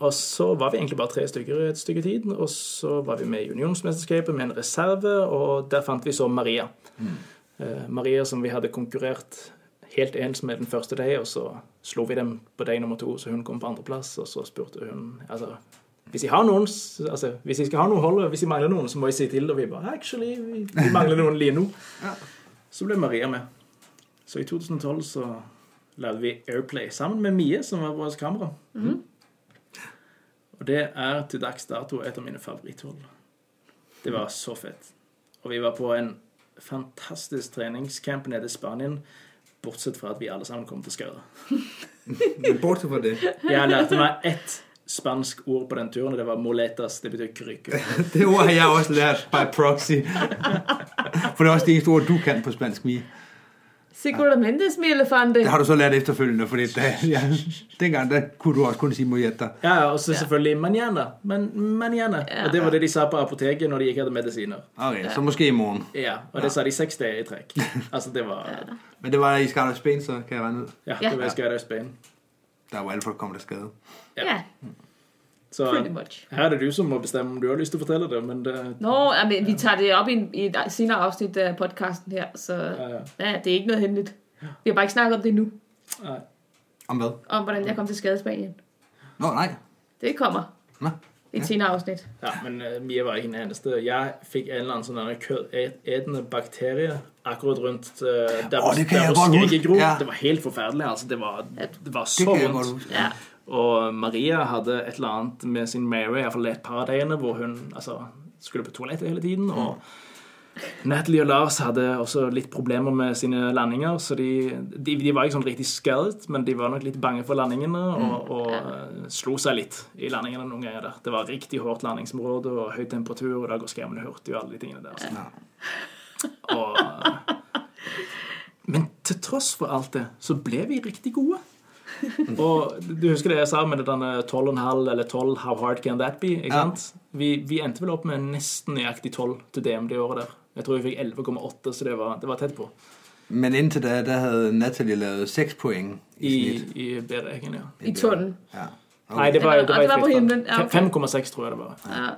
Og så var vi egentlig bare tre stykker i et stykke tid, og så var vi med i unionsmesterskapet med en reserve, og der fant vi så Maria. Eh, Maria som vi hadde konkurrert helt ens med den første dag, og så slo vi dem på dag nummer to, så hun kom på andreplass, og så spurte hun altså, hvis jeg har noen, altså, hvis jeg skal ha noe hold, hvis jeg mangler noen, så må jeg si til, og vi bare, actually, vi, vi mangler noen lige nå. <laughs> Så ble Maria med. Så i 2012 så lagde vi Airplay sammen med Mie, som var vårt kamera. Og det er til dags dato et av mine favoritthold. Det var så fett. Og vi var på en fantastisk treningscamp nede i Spanien, bortsett fra at vi alle sammen kom til skade. <laughs>
bortsett fra det.
Jeg lærte meg ett spansk ord på den turen, og det var moletas. Det betyr krykke. <laughs>
Det ordet har jeg også lært by proxy. For det er også det eneste ord, du kan på spansk, Mie.
Seguramente, smilefanter.
Det har du så lært efterfølgende, fordi det, ja, dengang der kunne du også kunne si mojetta.
Ja, ja, og så selvfølgelig manjana. Men manjana. Og det var det de sa på apoteket når de ikke hadde medisiner.
Okay, så måske i morgen.
Ja, og det sa de seks dager i trekk. <laughs> Altså, det var
Men det var i Scarlet Spain, så kan jeg regne ut.
Ja,
Ja.
det var i Skydive Spain.
Der var alle folk kommet til skade.
Ja,
Så
much.
her er det du som må bestemme om du har lyst til å fortelle det, men det
Nå, men vi tar det opp i, en, i et senere avsnitt av podcasten her, så
Ja, ja.
ja, det er ikke noe hemmeligt. Vi har bare ikke snakket om det nu,
Nei.
Om hvad?
om hvordan jeg kom til skade i Spanien.
Nå, nei.
Det kommer
Nå.
i et senere avsnitt.
Ja, men uh, Mia var ikke den eneste. Jeg fikk en eller annen sånn denne kødetende bakterie akkurat rundt uh, der,
oh, det kan
der
jeg
der,
godt huske. Ja.
Det var helt forferdelig. altså. Det var, det var
Det
så
rundt. jeg godt
vondt.
huske.
Ja.
Og Maria hadde et eller annet med sin Mary, iallfall et par av dagene, hvor hun altså, skulle på toalettet hele tiden. Og Natalie og Lars hadde også litt problemer med sine landinger, så de, de, de var ikke sånn riktig skadet, men de var nok litt bange for landingene og, og uh, slo seg litt i landingene noen ganger der. Det var riktig hårdt landingsområde og høy temperatur, og da går skjermene hurtig og alle de tingene der. Så. Og, men til tross for alt det, så ble vi riktig gode. <laughs> Og du husker det jeg sa med det denne 12,5 eller 12 How hard can that be? Ikke
Ja.
Vi, vi endte vel opp med nesten nøyaktig 12 til DM det året der. Jeg tror vi fikk 11,8, så det var, det var tett på.
Men inntil da, der hadde Natalie lavet 6 poeng i,
I,
i
i beregningen, ja.
I tunnelen.
Ja.
Nei, det var,
Det var-
det var,
det var på himmelen, ja, okay.
5,6 tror jeg det var.
Ja.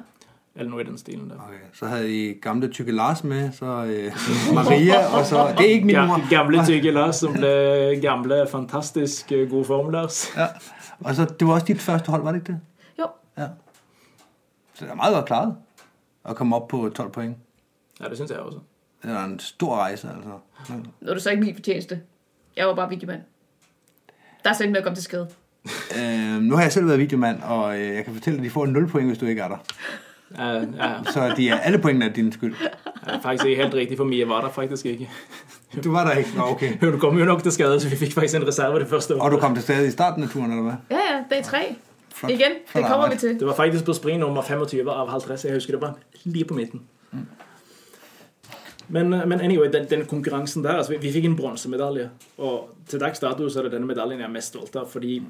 Eller noe i den stilen der.
Okay. Så havde I gamle tykke Lars med, så øh, Maria, <laughs> og så... Det er ikke min
Ga
mor.
gamle tykke Lars som ble gamle, fantastisk eh, gode Form-Lars.
Ja. Og så, det var også dit første hold, var det ikke det?
Jo.
Ja. Så det er meget godt klaret at komme op på 12 point.
Ja, det syns jeg også.
Det er en stor rejse, altså.
Nu er det så ikke min fortjeneste. Jeg var bare videomand. Der er selv med at komme til skade.
Øh, nu har jeg selv været videomand, og øh, jeg kan fortælle, at de får 0 point, hvis du ikke er der.
Ja, ja,
Så de er, alle pointene er din skyld.
ja, faktisk ikke helt riktig, for Mia var der faktisk ikke.
Du var der ikke? Nå, okay. <laughs>
Hun kom jo nok til skade, så vi fikk faktisk en reserve det første året.
Og du kom til stede i starten av turen, eller hva?
Ja, ja, dag tre.
Flott.
Igen, det kommer vi til.
Det var faktisk på spring nummer 25 av 50. Jeg husker det var lige på midten. Men, eh, men anyway, den, den konkurransen der altså vi, vi fikk en bronsemedalje. Og til dags dato så er det denne medaljen jeg er mest stolt av. Fordi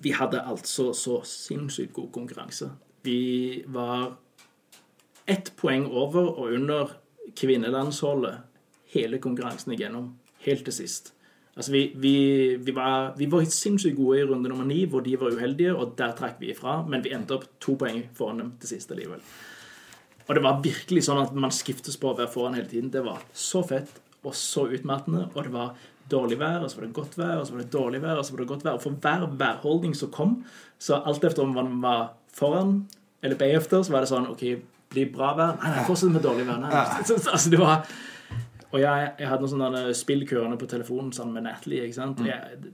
vi hadde altså så sinnssykt god konkurranse. Vi var ett poeng over og under kvinnelandsholdet hele konkurransen igjennom. Helt til sist. Altså vi, vi, vi, var, vi var sinnssykt gode i runde nummer ni, hvor de var uheldige, og der trakk vi ifra. Men vi endte opp to poeng foran dem til sist allikevel. Og det var virkelig sånn at man skiftes på å være foran hele tiden. Det var så fett og så utmattende, og det var dårlig vær, og så var det godt vær, og så var det dårlig vær, og så var det godt vær. Og for hver værholdning som kom, så alt efter om man var foran eller bagefter, så var det sånn OK, blir bra vær? Nei, nei, fortsett med dårlig vær. Nei, <laughs> så, så, altså, det var Og jeg, jeg hadde noen sånne spill kørende på telefonen sammen med Natalie. ikke sant? Jeg,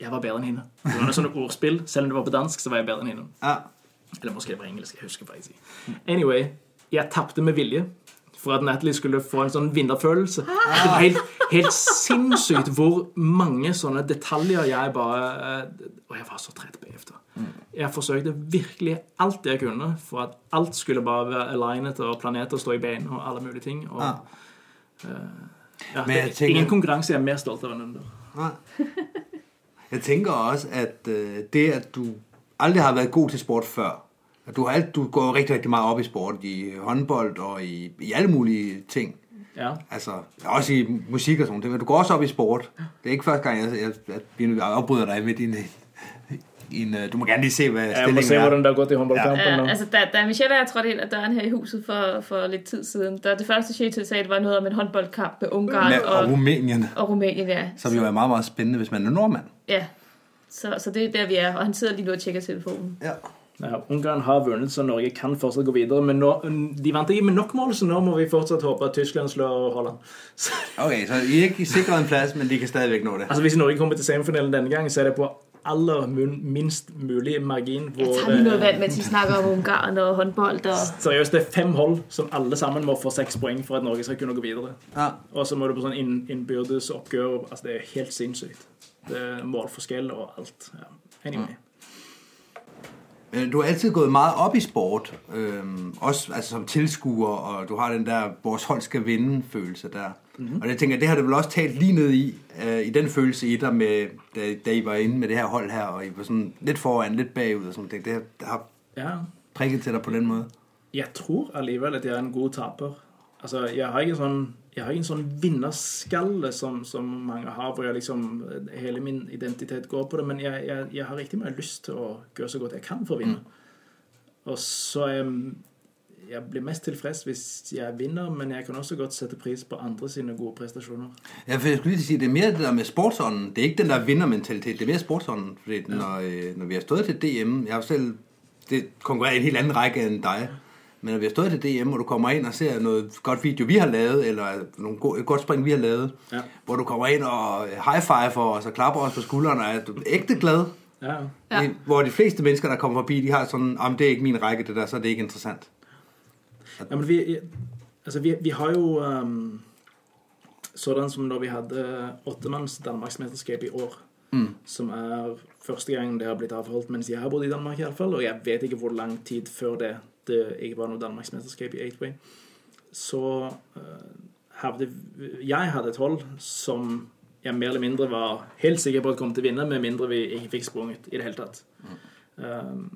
jeg var bedre enn henne. Det var noe sånne ordspill. Selv om det var på dansk, så var jeg bedre enn henne.
Ja.
Eller måske det var engelsk, jeg husker faktisk ikke. Anyway, jeg tapte med vilje for at Natalie skulle få en sånn vinnerfølelse. Det var helt, helt sinnssykt hvor mange sånne detaljer jeg bare eh, Og jeg var så trett bagefter. Jeg forsøkte virkelig alt jeg kunne for at alt skulle bare være alignet, og planeter stå i bein, og alle mulige ting. Og,
Ja.
ja,
Men
det, Ingen konkurranse jeg er mer stolt av enn under.
Nej. <laughs> Jeg tænker også, at øh, det, at du aldrig har været god til sport før, at du, har alt, du går riktig rigtig, rigtig meget op i sport, i håndbold og i, i alle mulige ting.
Ja.
Altså, også i musik og sådan noget. Du går også op i sport. Det er ikke første gang, jeg, jeg, jeg, jeg afbryder dig midt i en, øh, Du må gerne lige se, hvad
Jeg må se
er.
hvordan det er gått i håndboldkampen.
Ja,
nå.
altså, da, da Michelle og jeg trådte ind ad døren her i huset for, for lidt tid siden, der det første Shetil sagde, det var noget om en håndboldkamp med Ungarn
Med,
og,
og Rumænien,
og Rumænien, ja.
som jo er meget, meget spændende, hvis man er nordmand.
Ja, så, så det er der, vi er, og han sidder lige nu og tjekker telefonen.
Ja.
Ja, Ungarn har vunnet, så Norge kan fortsatt gå videre. Men nå, de vant ikke med nok mål, så nå må vi fortsatt håpe at Tyskland slår Holland. Så, <laughs>
Okay, så I er ikke sikret en plads, men de kan stadigvæk nå det.
altså Hvis Norge kommer til semifinalen denne gang, så er det på aller minst mulig margin. Hvor
jeg tar noget
det,
vand, mens vi snakker om Ungarn og håndbold. Og...
seriøst, det er fem hold som alle sammen må få seks poeng for at Norge skal kunne gå videre.
Ja.
Og så må du på sånn inn, innbyrdes oppgjør. Altså Det er helt sinnssykt. Det er målforskjell og alt. Ja. Anyway.
Men du har altid gået meget op i sport, øhm, også altså, som tilskuer, og du har den der, vores hold skal vinde følelse der. Mm-hmm. Og jeg tænker, det har du vel også talt lige ned i, øh, i den følelse i dig, med, da, da I var inde med det her hold her, og I var sådan lidt foran, lidt bagud og sådan. Det, det har
Ja.
prikket til dig på den måde.
Jeg tror alligevel at jeg er en god taper. Altså, jeg har ikke sånn, jeg har ikke en sånn vinnerskalle som, som mange har, hvor jeg liksom, hele min identitet går på det, men jeg, jeg, jeg har riktig mye lyst til å gjøre så godt jeg kan for å vinne. Og så jeg, jeg blir mest tilfreds hvis jeg vinner, men jeg kan også godt sette pris på andre sine gode prestasjoner.
Ja, for jeg skulle ikke si, det er mer det der med sportsånden. Det er ikke den der vinnermentalitet, det er mer sportsånden. Fordi ja. når, øh, når vi har stået til DM, jeg har selv det konkurrerer i en helt annen række enn dig, men når vi har stået til DM, og du kommer ind og ser noget godt video, vi har lavet, eller nogle go- et godt spring, vi har lavet,
Ja.
hvor du kommer ind og high-fiver for os og klapper os på skuldrene, og er du ægte glad.
Ja.
Ja.
Hvor de fleste mennesker, der kommer forbi, de har sådan, om det er ikke min række, det der, så er det ikke interessant.
Ja, men vi, altså vi, vi har jo um, Sådan som når vi hadde åttemanns Danmarksmesterskap i år. Som er første gang det har blitt avholdt mens jeg har bodd i Danmark, i alle fall, Og jeg vet ikke hvor lang tid før det det ikke var noe Danmarksmesterskap i Eightway. Så hadde jeg hadde et hold som jeg mer eller mindre var helt sikker på at kom til å vinne, med mindre vi ikke fikk sprunget i det hele tatt. Um,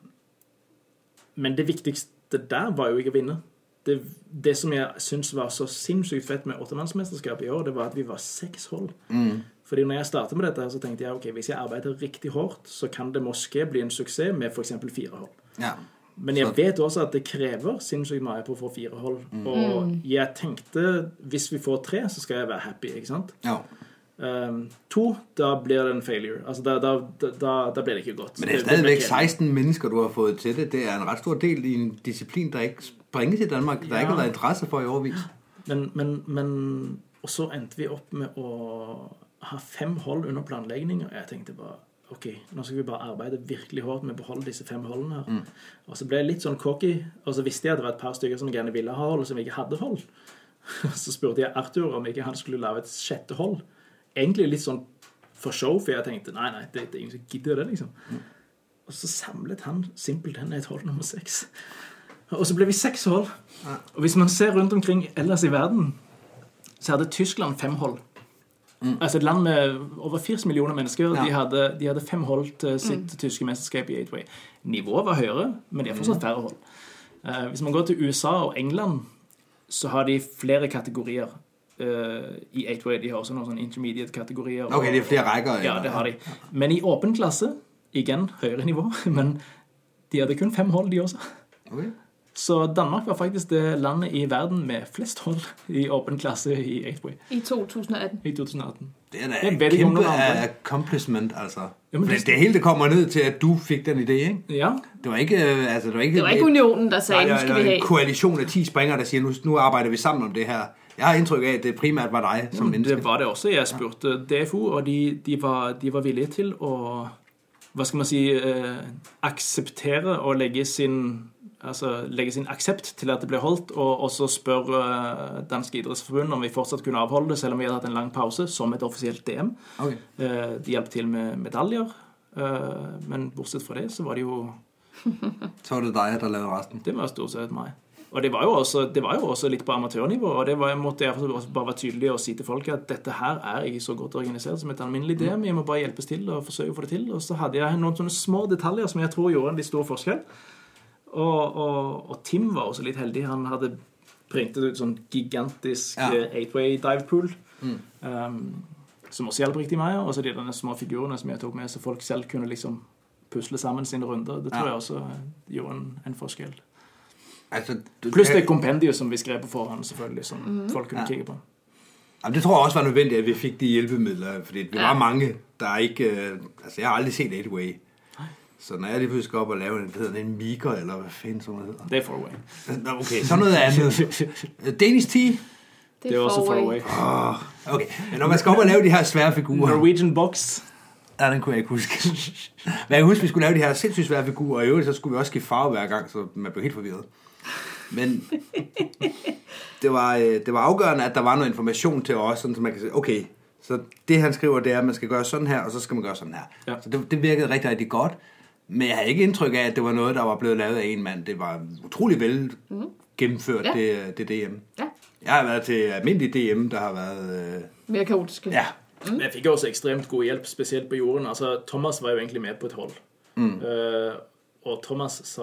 men det viktigste der var jo ikke å vinne. det, det som jeg syns var så sinnssykt fett med åttemannsmesterskapet i år, det var at vi var seks hold. Fordi når jeg startet med dette, her, så tenkte jeg ok, hvis jeg arbeider riktig hardt, så kan det moské bli en suksess med f.eks. fire hold.
Ja.
Men jeg vet også at det krever sinnssykt mye på å få fire hold. Og jeg tenkte hvis vi får tre, så skal jeg være happy. ikke sant?
ja.
Um, to, da blir det en failure. Altså, da, da, da, da blir det ikke godt.
Men det er stadigvæk 16 mennesker, du har fått til det. Det er en rett stor del i en disiplin der ikke springes i Danmark. Der
Ja.
ikke har været interesse for i overvis.
Men, men, men Og så endte vi opp med å ha fem hold under planlegging, og jeg tenkte bare OK, nå skal vi bare arbeide virkelig hardt med å beholde disse fem holdene her. Og så ble jeg litt sånn cocky, og så visste jeg at det var et par stykker som gjerne ville ha hull, som ikke hadde hold. <laughs> Så spurte jeg Arthur om ikke han skulle lage et sjette hold. Egentlig litt sånn for show, for jeg tenkte nei, nei, det, det er ingen som gidder det, liksom. Og så samlet han simpelthen et hold nummer seks. Og så ble vi seks hold. Og hvis man ser rundt omkring ellers i verden, så hadde Tyskland fem hold. Altså et land med over 80 millioner mennesker.
Ja.
De, hadde, de hadde fem hold til sitt tyske mesterskap i Eightway. Nivået var høyere, men de har fortsatt færre hold. Uh, hvis man går til USA og England, så har de flere kategorier uh, i Eightway. De har også noen sånne intermediate-kategorier.
Ok, det er flere rækker.
Ja, det har de. Men i åpen klasse, igjen høyere nivå, <laughs> men de hadde kun fem hold, de også.
Okay.
Så Danmark var faktisk det landet i verden med flest hold i åpen klasse i Eightway
I 2018.
i 2018.
Det er da
Jeg
et
ved ikke om
kæmpe accomplishment, altså. Jamen,
det-
det hele det kommer ned til, at du fik den idé, ikke?
Ja,
Det var ikke, øh, altså, det var ikke,
Det var ikke unionen, der sagde, nu
Nej,
skal
det
vi
var
have.
en koalition af 10 springere, der siger, nu, nu arbejder vi sammen om det her. Jeg har indtryk af, at det primært var dig som menneske.
det var det også. Jeg spurte DFO, og de, de, var, de var villige til å hva skal man si eh, akseptere å legge sin altså legge sin aksept til at det ble holdt, og også spørre uh, Danske idrettsforbund om vi fortsatt kunne avholde det, selv om vi hadde hatt en lang pause, som et offisielt DM.
Okay.
Uh, De hjalp til med medaljer, uh, men bortsett fra det så var det jo <laughs>
Så var det deg der lavede.
Det var stort sett meg. Og det var jo også, det var jo også litt på amatørnivå. Og det var, jeg måtte jeg også bare være tydelig og si til folk at dette her er ikke så godt organisert som et alminnelig DM. Vi må bare hjelpes til og forsøke å få det til. Og så hadde jeg noen sånne små detaljer som jeg tror gjorde en litt stor forskjell. Og, og, og Tim var også litt heldig. Han hadde printet ut sånn gigantisk
Ja.
eh, eight-way dive pool. Um, som også hjalp riktig meg. Og så de denne små figurene som jeg tok med, så folk selv kunne liksom pusle sammen sine runder. Det tror
Ja.
jeg også eh, gjorde en, en forskjell.
Altså, du,
Pluss det kompendiet som vi skrev på forhånd, selvfølgelig, som folk kunne
Ja.
kikke på.
Det tror jeg også var nødvendig at vi fikk de hjelpemidlene. fordi
det
var mange, der ikke... Altså, jeg har aldri sett 8-way. Så når jeg lige pludselig skal op og lave en, det hedder en Mika, eller hvad fanden sådan noget hedder.
Det er far away.
Nå, Okay, så noget andet. Danish tea?
Det er også
far
away.
Oh, Okay, men når man skal op og lave de her svære figurer...
Norwegian box.
Ja, den kunne jeg ikke huske. Men jeg kan huske, vi skulle lave de her sindssygt svære figurer, og i øvrigt så skulle vi også skifte farve hver gang, så man blev helt forvirret. Men det var, øh, det var afgørende, at der var noget information til os, sådan, så man kan sige, okay, så det han skriver, det er, at man skal gøre sådan her, og så skal man gøre sådan her.
Ja.
Så det, det virkede rigtig, rigtig godt. Men jeg havde ikke indtryk af, at det var noget, der var blevet lavet af en mand. Det var utrolig vel gennemført,
Ja.
det, det DM.
Ja,
Jeg har været til almindelig DM, der har været... Øh,
mere kaotiske.
ja,
Men jeg fikk også ekstremt god hjelp, spesielt på jorden. Altså, Thomas var jo egentlig med på et hold. Eh, og Thomas sa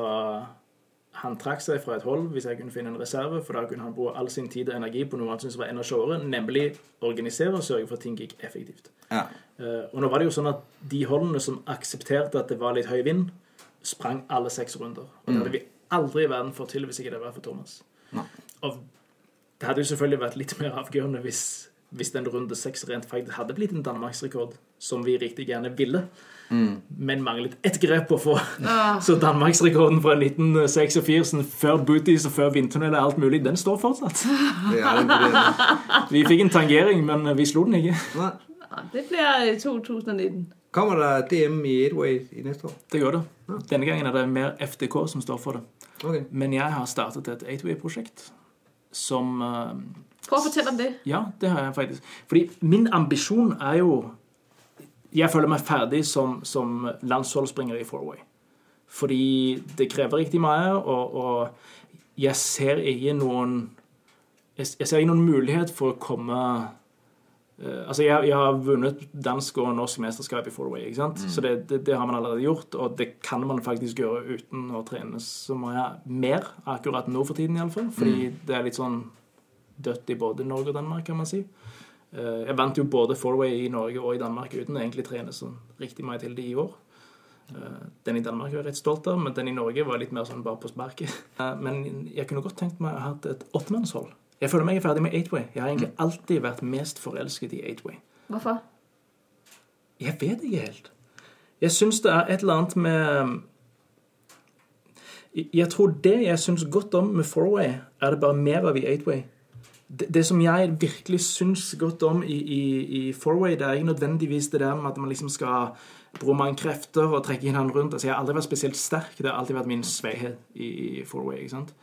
han trakk seg fra et hold hvis jeg kunne finne en reserve, for da kunne han bruke all sin tid og energi på noe han syntes var enda sjåere, nemlig organisere og sørge for at ting gikk effektivt.
ja.
Eh, og nå var det jo sånn at de holdene som aksepterte at det var litt høy vind, sprang alle seks runder. Og det hadde vi aldri i verden fått til hvis ikke det var for Thomas.
Nei.
Og det hadde jo selvfølgelig vært litt mer avgjørende hvis, hvis den runde seks rent faktisk hadde blitt en danmarksrekord, som vi riktig gjerne ville, men manglet ett grep å få. <laughs> Så danmarksrekorden fra 1986, før booties og før vindtunnel og alt mulig, den står fortsatt. <laughs> Vi fikk en tangering, men vi slo den ikke.
Nei.
Ah, Det blir øh, 2019.
Kommer det DM i 8-way i neste år?
Det gjør det. Denne gangen er det mer FDK som står for det.
Okay.
Men jeg har startet et 8-way-prosjekt som eh,
Prøv å fortelle om det.
Ja, det har jeg faktisk. Fordi min ambisjon er jo Jeg føler meg ferdig som, som landsholdsspringer i Forway. Fordi det krever riktig mye, og, og jeg ser ikke noen jeg, jeg ser ikke noen mulighet for å komme uh, altså jeg, jeg, har vunnet dansk og norsk mesterskap i fourway, ikke sant? så det, det, det, har man allerede gjort. Og det kan man faktisk gjøre uten å trene så mye mer, akkurat nå for tiden iallfall. Fordi mm. det er litt sånn dødt i både Norge og Danmark, kan man si. Eh, jeg vant jo både fourway i Norge og i Danmark uten egentlig trene sånn riktig mye til det i år. Eh, den i Danmark var jeg rett stolt av, men den i Norge var litt mer sånn bare på sparket. <laughs> Men jeg kunne godt tenkt meg å ha hatt et åttemannshold. Jeg føler meg ferdig med Eightway. Jeg har egentlig alltid vært mest forelsket i Eightway.
Hvorfor?
Jeg vet ikke helt. Jeg syns det er et eller annet med Jeg tror det jeg syns godt om med Fourway, er det bare mer av i Eightway. Det, det som jeg virkelig syns godt om i, i, i Forway, det er ikke nødvendigvis det der med at man liksom skal bruke mange krefter og trekke hverandre rundt. Altså, jeg har aldri vært spesielt sterk. Det har alltid vært min svakhet i, i Forway. ikke sant?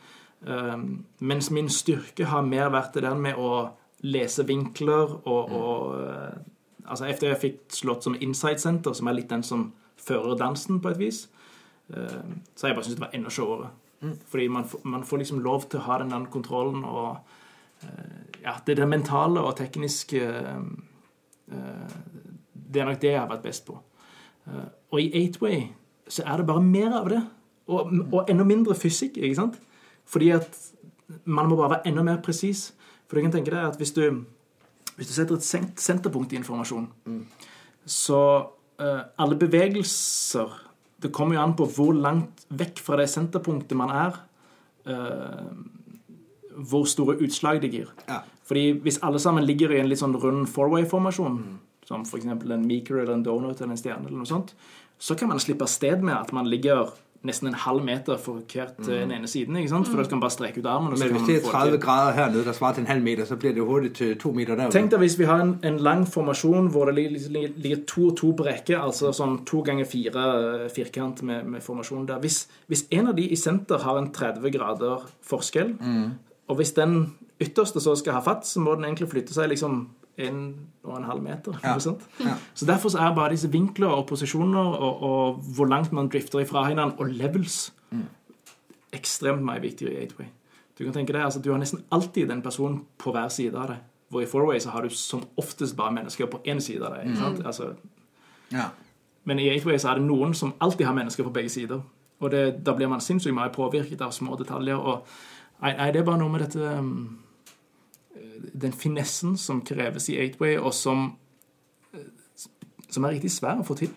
Um, mens min styrke har mer vært det der med å lese vinkler og, og uh, Altså etter jeg fikk slått som Insight Center, som er litt den som fører dansen på et vis, uh, så har jeg bare syntes det var enda showere. Mm. Fordi man, man, får liksom lov til å ha den kontrollen og Ja, det det mentale og tekniske Det er nok det jeg har vært best på. og i Eightway så er det bare mer av det. Og, og enda mindre fysikk, ikke sant? Fordi at man må bare være enda mer presis. For du kan tenke deg at hvis du, hvis du setter et senterpunkt i informasjon, mm. så uh, alle bevegelser Det kommer jo an på hvor langt vekk fra det senterpunktet man er, uh, hvor store utslag det gir. Ja. Fordi hvis alle sammen ligger i en litt sånn rund four-way-formasjon, mm. som f.eks. en meeker eller en donut eller en stjerne, eller noe sånt, så kan man slippe av sted med at man ligger nesten en halv meter for hvert mm. den ene siden. ikke sant? For da skal man bare streke ut armen.
Men hvis det er 30 grader her nede, der svarer til en halv meter, så blir det hurtig til to meter der.
Tenk deg hvis vi har en, en lang formasjon hvor det ligger, ligger to og to på rekke, altså sånn to ganger fire eh, firkant med, med formasjon der. Hvis, hvis, en av de i senter har en 30 grader forskjell, mm. Og hvis den ytterste så skal ha fatt, så må den egentlig flytte seg liksom en og en halv meter. Ja. Ja. Så Derfor så er bare disse vinkler og posisjoner og, og hvor langt man drifter ifra hverandre, og levels mm. ekstremt mye viktigere i 8-way. Du kan tenke deg, altså, du har nesten alltid den personen på hver side av deg. Hvor i 4-way så har du som oftest bare mennesker på én side av deg. Mm. Altså, ja. Men i 8-way så er det noen som alltid har mennesker på begge sider. Og det, da blir man sinnssykt mye påvirket av små detaljer. og Nei, nei, det er bare noe med dette um, den finessen som kreves i Eightway, og som, som er riktig svær å få til.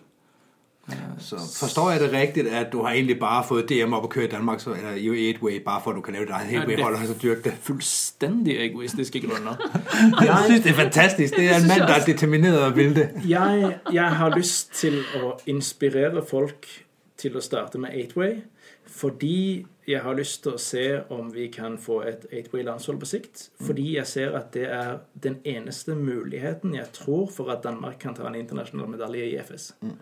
Så forstår jeg det riktig at du har egentlig bare fått DM opp og køre i Danmark så, eller i Eightway bare for at du kan lave ditt eget Eightway-hold og så dyrke det?
Fullstendig egoistiske grunner. <laughs>
jeg synes det er fantastisk. Det er en mann der er determinert og vil det.
jeg, jeg har lyst til å inspirere folk til å starte med Eightway fordi jeg har lyst til å se om vi kan få et Eightway-landshold på sikt. Fordi jeg ser at det er den eneste muligheten jeg tror for at Danmark kan ta en internasjonal medalje i FS. Mm.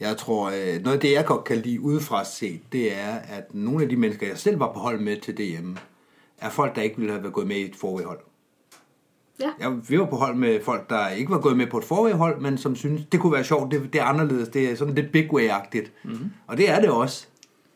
Jeg tror, øh, Noe av det jeg godt kan lide udefra se, det er at noen av de mennesker jeg selv var på hold med til DM, er folk der ikke ville ha gått med i et forrige Ja. Ja, vi var på hold med folk der ikke var gått med på et forrige men som syntes det kunne være sjovt. Det, det er annerledes. Det er sånn litt big way-aktig. Mm -hmm. Og det er det også.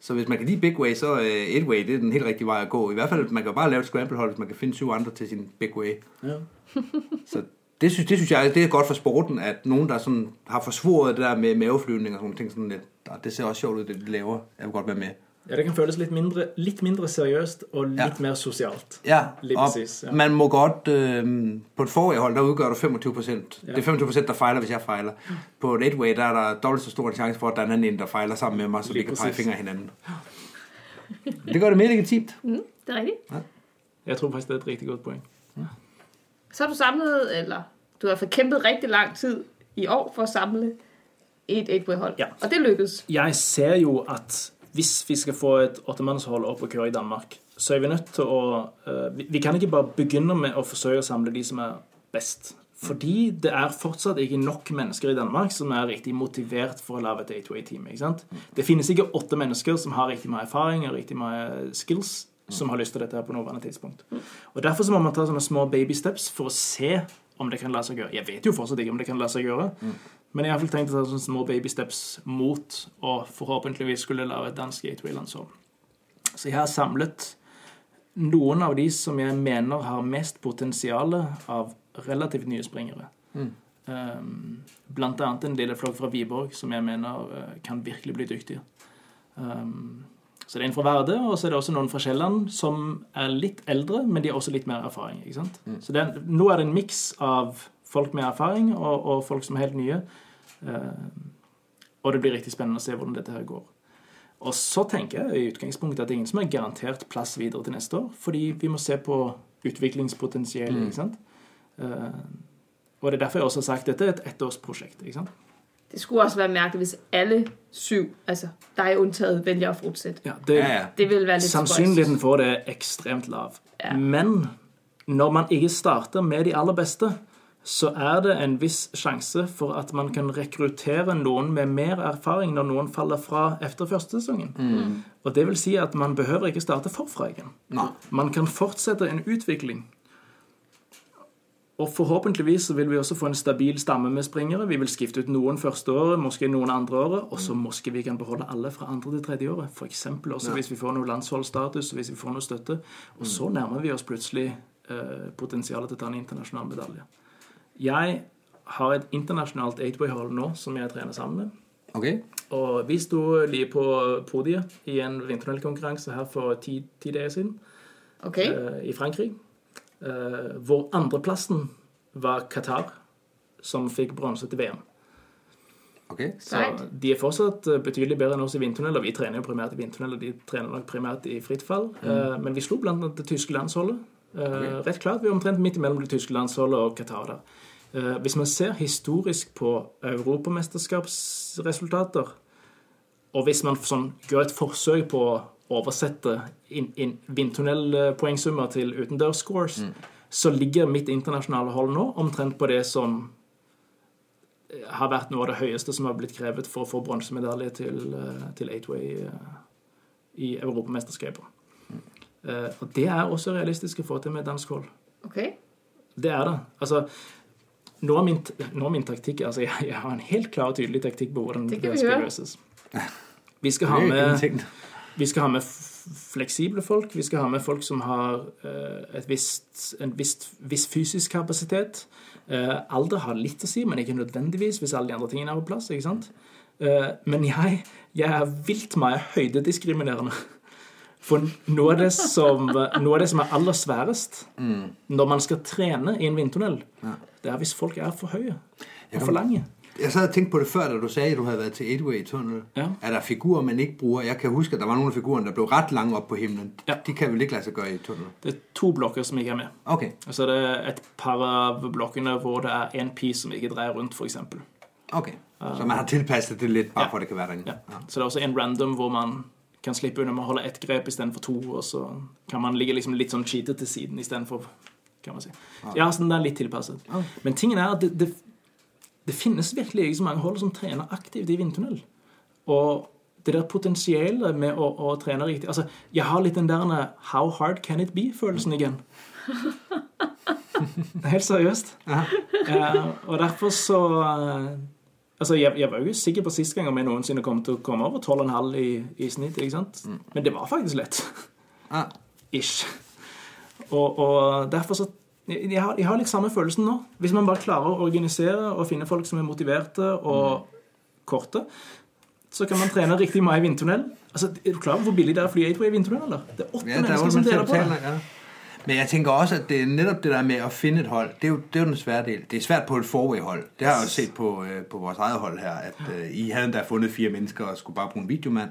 Så hvis man kan lide big way, så uh, et way, det er den helt rigtige vej at gå. I hvert fald, man kan bare lave et scramble-hold, hvis man kan finde syv andre til sin big way. Ja. <laughs> så det synes, det synes jeg, det er godt for sporten, at nogen, der sådan har forsvoret det der med maveflyvning og sådan ting, sådan lidt, det ser også sjovt ud, det de laver. Jeg vil godt være med.
Ja, Det kan føles litt mindre, litt mindre seriøst og litt ja. mer sosialt.
Ja, og ja. man må godt øh, På et forrige der utgjør du 25 ja. Det er 25 der fejler, hvis jeg fejler. På et way der er der dobbelt så stor en sjanse for, at der er en anden, der fejler sammen med meg, så Lige vi kan pege fingre hinanden. Det gør det mer legitimt. <laughs>
Mm, det er riktig. Ja.
Jeg tror faktisk, det er et riktig godt. Ja.
Så har du samlet, eller du har kæmpet riktig lang tid i år for å samle et 8-way-hold. Ja. Og det lykkes.
Jeg ser jo, at hvis vi skal få et åttemannshold opp og køre i Danmark, så er vi nødt til å uh, vi, kan ikke bare begynne med å forsøke å samle de som er best. Fordi det er fortsatt ikke nok mennesker i Danmark som er riktig motivert for å lage et A2A-team. Det finnes ikke åtte mennesker som har riktig mye erfaring og riktig mye skills som har lyst til dette her på nåværende tidspunkt. Og Derfor så må man ta sånne små baby steps for å se om det kan la seg gjøre. Jeg vet jo fortsatt ikke om det kan la seg gjøre. Men jeg har tenkt å ta sånne små baby steps mot å forhåpentligvis skulle lage et dansk gateway-landshold. Så jeg har samlet noen av de som jeg mener har mest potensial av relativt nye springere. Um, blant annet en lille flokk fra Viborg som jeg mener uh, kan virkelig bli dyktige. Um, så det er en fra Verde, og så er det også noen fra Kielland som er litt eldre, men de har også litt mer erfaring. sant? Så er, nå er det en miks av folk med erfaring og, og folk som er helt nye. Um, og det blir riktig spennende å se hvordan dette her går. Og så tenker jeg i utgangspunktet at det er ingen som er garantert plass videre til neste år, fordi vi må se på utviklingspotensialet. ikke sant? Eh, og det er derfor jeg også har sagt at dette er et ettårsprosjekt. ikke sant?
Det skulle også være mærkeligt, hvis alle syv, altså dig undtaget, vælger at fortsætte.
Ja, det,
Ja, ja.
Det vil være lidt
Sannsynligheten for det er ekstremt lav.
Ja.
Men når man ikke starter med de aller beste, så er det en viss sjanse for at man kan rekruttere noen med mer erfaring når noen faller fra etter første sesongen. Og det vil si at man behøver ikke starte forfra igjen.
Nei.
Man kan fortsette en utvikling. Og forhåpentligvis så vil vi også få en stabil stamme med springere. Vi vil skifte ut noen første året, måske noen andre året, og så måske vi kan beholde alle fra andre til tredje året. For eksempel også hvis vi får noe landsholdsstatus, hvis vi får noe støtte. Og så nærmer vi oss plutselig eh, potensialet til å ta en internasjonal medalje. Jeg har et internasjonalt eightway-hold nå som jeg trener sammen med.
Ok?
Og vi sto lige på podiet i en vinterkonkurranse her for ti, ti dager siden
Okay.
uh, i Frankrike. Uh, hvor andreplassen var Qatar, som fikk bronse til VM.
Ok?
Så de er fortsatt eh, betydelig bedre enn oss i vindtunnel, og vi trener jo primært i vindtunnel, og de trener nok primært i fritt fall. Eh, men vi slo blant annet det tyske landsholdet. Eh, Rett klart, vi er omtrent midt imellom det tyske landsholdet og Qatar der. Eh, hvis man ser historisk på europamesterskapsresultater, og hvis man sånn, gjør et forsøk på å oversette vindtunnelpoengsummer til utendørsscores, så ligger mitt internasjonale hold nå omtrent på det som eh, har vært noe av det høyeste som har blitt krevet for å få bronsemedalje til, til Eightway i Europamesterskapet. Eh, Og det er også realistisk å få til med dansk hold.
Okay.
Det er det. Altså, nå er min, nå er min taktikk altså jeg, jeg har en helt klar og tydelig taktikk på hvordan
Det
skal løses. Vi skal ha med vi skal ha med fleksible folk. Vi skal ha med folk som har eh, et visst, en visst, viss fysisk kapasitet. Eh, alder har litt å si, men ikke nødvendigvis hvis alle de andre tingene er på plass. ikke sant? Eh, men jeg, jeg er vilt meg høydediskriminerende. For noe av, det som, av det som er aller sværest når man skal trene i en vindtunnel, det er hvis folk er for høye og for lange.
Jeg sad og tænkte på det før, da du sagde, at du havde været til Edway Tunnel.
Ja.
Er der figurer, man ikke bruger? Jeg kan huske, at der var nogle af figurerne, der blev ret lange op på himlen.
Ja.
De kan vel ikke lade sig gøre i tunnel?
Det er to blokker som ikke er med.
Okay,
Og så er det et par av blokkene hvor det er en piece som ikke dreier rundt, f.eks.
okay. Så man har tilpasset det litt, bare
Ja.
for at det kan være derinde?
Ja. Så det er også en random hvor man kan slippe unna med å holde ett grep istedenfor to, og så kan man ligge liksom litt sånn cheatet til siden istedenfor kan man si. Ja, så den er litt tilpasset. Men tingen er at det, det, det finnes virkelig ikke så mange hold som trener aktivt i vindtunnel. Og det der potensialet med å, å trene riktig Altså, jeg har litt den der 'how hard can it be'-følelsen igjen. <laughs> Helt seriøst. Eh, og derfor så eh, Altså, jeg, jeg var jo sikker på sist gang om jeg noensinne kom til å komme over 12,5 i, i snitt. ikke sant? Men det var faktisk lett.
Ah, <laughs>
Ish. Og, og derfor så jeg, jeg, har, jeg har litt samme følelsen nå. Hvis man bare klarer å organisere og finne folk som er motiverte og korte, så kan man trene riktig mye i vindtunnel. Altså, Er du klar over hvor billig det er å fly i vindtunnel? eller? Det er åtte mennesker som deler på det.
Ja. Men jeg tænker også, at det er netop det der med at finde et hold, det er jo, det er jo den svære del. Det er svært på et forway-hold. Det har jeg jo set på, øh, på vores eget hold her, at øh, I havde endda fundet fire mennesker og skulle bare bruge en videomand.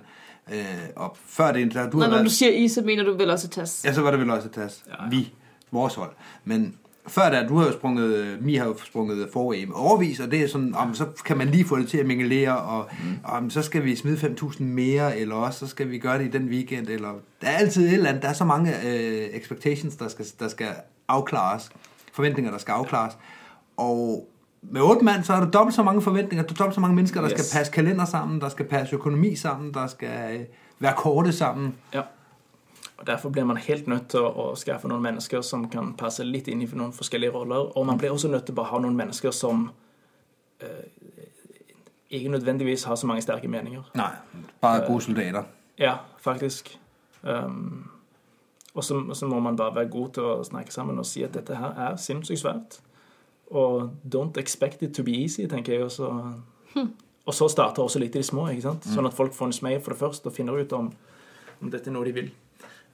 Øh, og før det, der, du
Når, når
været...
du siger I, så mener du vel også TAS?
Ja, så var det vel også tas. Ja. Vi, vores hold. Men før da, du har jo sprunget, Mi har jo sprunget forway i overvis, og det er sådan, om, så kan man lige få det til at mingelere, og mm. om, så skal vi smide 5.000 mere, eller også så skal vi gøre det i den weekend, eller der er altid et eller andet, der er så mange øh, expectations, der skal, der skal afklares, forventninger, der skal afklares, og med otte mand, så er der dobbelt så mange forventninger, der er dobbelt så mange mennesker, der
yes.
skal passe kalender sammen, der skal passe økonomi sammen, der skal øh, være korte sammen.
Ja. Derfor blir man helt nødt til å, skaffe noen mennesker som kan passe litt inn i noen forskjellige roller. Og man blir også nødt til å ha noen mennesker som eh, ikke nødvendigvis har så mange sterke meninger.
Nei. bare gode soldater.
Ja, faktisk. Um, og så, så må man bare være god til å snakke sammen og si at dette her er sinnssykt svært. Og don't expect it to be easy, tenker jeg. også. og så starter også litt i det små, ikke sant? sånn at folk får en smell for det først og finner ut om, om dette er noe de vil.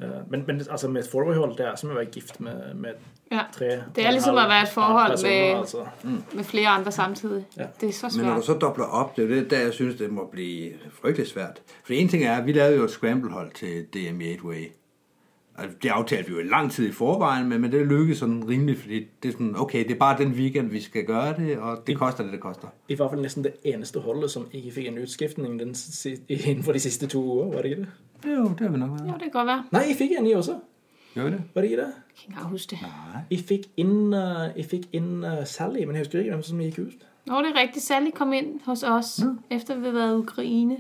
Eh, Men, men altså, med et four-way-hold, det er som å være gift med, med
Ja.
tre
Det er
liksom en
være et forhold
personer,
med-
altså.
Med flere andre samtidig.
Ja.
Det er så
Men når du så dobler opp, det er jo det, der jeg synes, det må bli fryktelig svært. For en ting er, vi lavede jo et scramble-hold til DM i 8-way. Og det aftalte vi jo lang tid i forvejen, men, men det lykkedes sådan rimelig, fordi det er sådan, okay, det er bare den weekend, vi skal gjøre det, og det koster det, det koster.
I hvert fall nesten det eneste holdet som ikke fikk en utskiftning den, innenfor de siste to år, var det ikke det?
Det er jo, det vi nok været.
Jo, det kan godt være.
Nei, I fikk en, I også.
Vi det?
Var det ikke det?
Jeg kan ikke huske det.
I fikk inn, uh, jeg fikk inn uh, Sally, men jeg husker ikke hvem som gikk ut.
Nå, det er rigtigt. Sally kom ind hos os, efter vi havde været i Ukraine.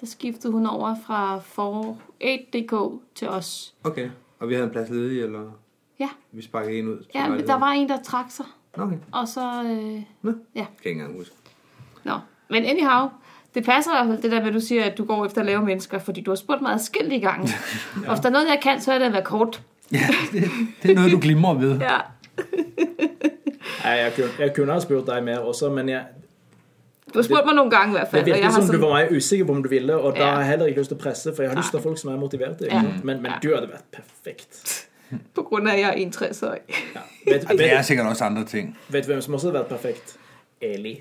Der skiftede hun over fra for 8DK til os.
Ok, Og vi havde en plads ledig, eller
Ja,
vi sparkede en ud? som
ja
men
der var en, der trak sig.
Okay.
Og så... Øh,
Nå.
Ja.
Kan jeg ikke engang huske.
Nå, men anyhow, det passer i hvert fald det der med, at du siger, at du går efter at lave mennesker, fordi du har spurgt mig adskillige gange. <laughs> ja. Og hvis der er noget, jeg kan, så er det at være kort.
Ja, det, det er noget, du glimrer ved.
Ja. <laughs>
Nei, jeg kunne, jeg kunne ha spurt deg mer også, men jeg,
Du har spurgt mig nogle gange i hvert
det
er og jeg
virker
har
som du var meget usikker på om du ville, og da
Ja.
har jeg heller ikke lyst til å presse, for jeg har lyst til folk som er motiverte.
Ja.
Men, men
Ja.
du hadde vært perfekt. <laughs>
på grund af, at jeg er 61-årig.
Ja. Vet,
Og det er sikkert også andre ting.
vet du hvem som også hadde vært perfekt? Eli.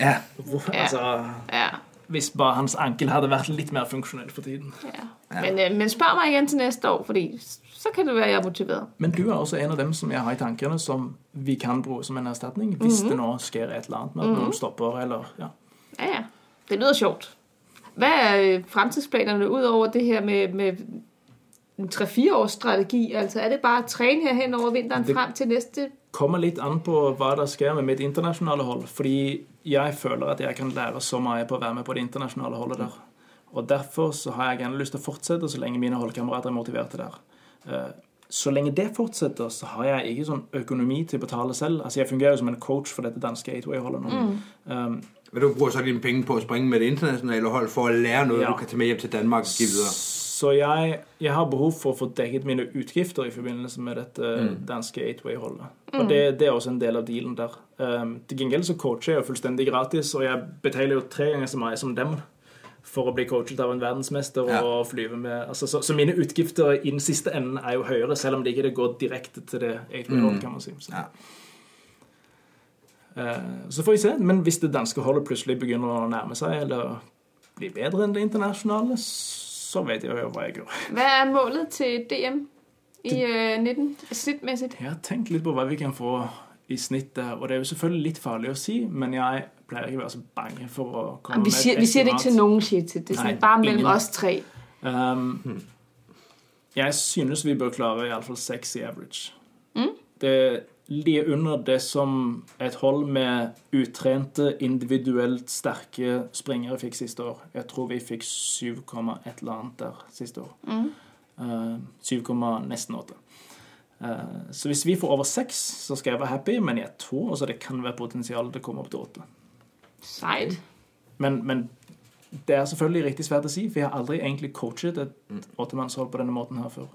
Ja,
Hvorfor.
Altså,
Ja,
hvis bare hans ankel hadde vært litt mer funksjonell for tiden.
ja. Men, øh, men spør meg igjen til neste år, fordi så kan det være, jeg er motivert.
Men du er også en av dem som jeg har i tankene, som vi kan bruke som en erstatning hvis
Mhm.
det nå sker et eller annet med at noen stopper, eller ja.
Ja, ja. Det lyder sjovt. Hva er fremtidsplanene fremtidsplanerne ud det her med, med en 3-4 års strategi? Altså er det bare å træne her hen over vinteren
Det-
frem til næste?
Kommer litt an på hva det sker med mitt internasjonale hold. Fordi jeg føler at jeg kan lære så mye på å være med på det internasjonale holdet der. Og derfor så har jeg gjerne lyst til å fortsette så lenge mine holdkamerater er motiverte der. Eh, Så lenge det fortsetter, så har jeg ikke sånn økonomi til å betale selv. Altså Jeg fungerer jo som en coach for dette danske gateway-holdet nå. Um,
men du bruger så dine penge på å springe med det internasjonale hold for å lære noe
Ja.
du kan ta med hjem til Danmark og gi videre.
Så jeg, jeg har behov for å få dekket mine utgifter i forbindelse med dette danske 8-way-holdet. Og det, det er også en del av dealen der. Um, til gjengjeld så coacher jeg jo fullstendig gratis, og jeg betaler jo tre ganger så mye som dem for å bli coachet av en verdensmester
Ja.
og flyve med altså, så, så mine utgifter i den siste enden er jo høyere, selv om det ikke går direkte til det 8-way-holdet, kan man si. Så.
Ja.
Eh, Så får vi se. Men hvis det danske holdet plutselig begynner å nærme seg, eller bli bedre enn det internasjonale, så vet jeg jo hva jeg gjør.
Hva er målet til DM i uh, 19 snittmessig?
Jeg har tenkt litt på hva vi kan få i snitt der, og det er jo selvfølgelig litt farlig å si, men jeg pleier ikke å være så bange for å komme
vi,
med et
vi sier det ikke til noen, til. Det er sådan bare mellom
ingen.
oss tre.
Um, jeg synes vi bør klare iallfall seks i average.
Mm.
Det ligger under det som et hold med utrente, individuelt sterke springere fikk siste år. Jeg tror vi fikk 7, et eller annet der siste år.
Mm.
Uh, 7, nesten 8. Uh, så hvis vi får over 6, så skal jeg være happy, men jeg tror også det kan være potensial til å komme opp til 8.
Side.
Men, men det er selvfølgelig riktig svært å si, for jeg har aldri egentlig coachet et åttemannshold på denne måten her før.